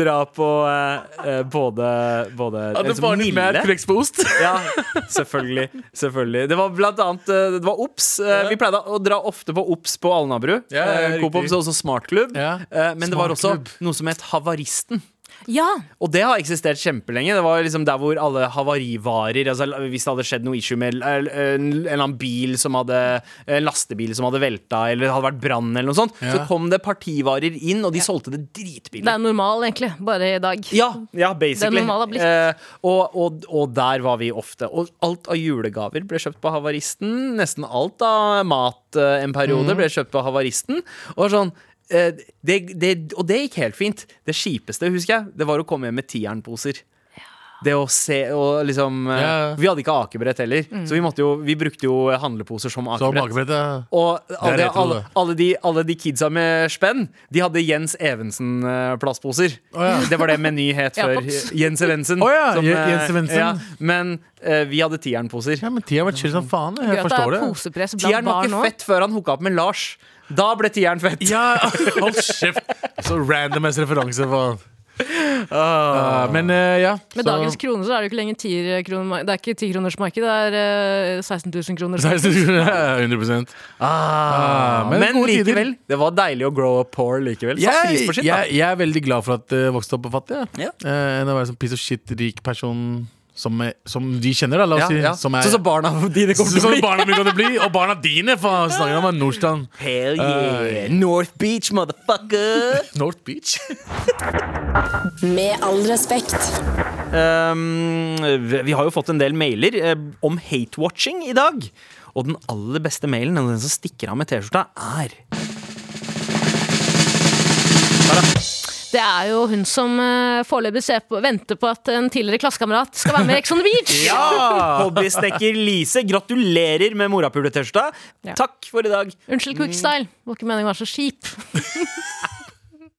dra på eh, eh, både, både Hadde en som Mad Connects mer på ost? Ja, selvfølgelig. selvfølgelig Det var blant annet Det var Ops. Eh, Vi pleide å dra ofte på Ops på Alnabru. Ja, Eh, Coop. Ops og også Smartklubb. Ja. men Men det var også noe som het Havaristen. Ja! Og det har eksistert kjempelenge. Det var liksom der hvor alle havarivarer altså Hvis det hadde skjedd noe issue med en, en eller annen bil som hadde En lastebil som hadde velta, eller det hadde vært brann, eller noe sånt, så kom det partivarer inn, og de solgte det dritbillig. Det er normal, egentlig. Bare i dag. Ja, ja, basically. Det normale har blitt. Eh, og, og, og der var vi ofte. Og alt av julegaver ble kjøpt på Havaristen. Nesten alt av mat eh, en periode ble kjøpt på Havaristen. Og sånn eh, det, det, og det gikk helt fint. Det kjipeste, husker jeg, det var å komme hjem med tiernposer. Det å se og liksom eh, Ja. Vi hadde ikke akebrett heller, så vi, måtte jo, vi brukte jo handleposer som Så akebrett. ja. Og alle, Det alle, alle, de, alle de kidsa med spenn, de hadde Jens Evensen-plastposer. ja. Det var det Meny het før. Jens Evensen. Oh, ja, som, eh, Jens Evensen. Ja, men uh, vi hadde tiernposer. Ja, men tieren var chill som faen. Jeg forstår det. Tieren var ikke fett før han hooka opp med Lars. Da ble tieren fett. Ja, hold kjeft! Så random ass referanse. Faen. Ah, men uh, ja. Med så- dagens kroner så er det jo ikke lenger 10 kroner, det er ikke 10 kroners marked, det er uh, 16 000 kroner. 16 kroner, ja, 100% Ah, Men, men tider. likevel, det var deilig å grow up poor likevel. Satt pris Jeg, på shit, da. jeg, jeg er veldig glad for at jeg vokste opp fattig. Ja. Ja. Eh, enn å være sånn piece of shit rik person som, er- som de kjenner, da, la oss Ja, si. ja. Som er, Sånn som barna dine kommer til å Sånn bli. barna mine kommer til å bli, og barna dine! Faen, snakker om Nordstrand. Hell yeah. North Beach, motherfucker! North Beach? Med all respekt. Um, vi har jo fått en del mailer eh, om hate-watching i dag. Og den aller beste mailen, den som stikker av med T-skjorta, er Det er jo hun som uh, foreløpig venter på at en tidligere klassekamerat skal være med i Ex on the Beach. Ja! Hobbysnekker Lise, gratulerer med morapule-T-skjorta. Ja. Takk for i dag. Unnskyld, Quickstyle. Var ikke meningen å være så kjip.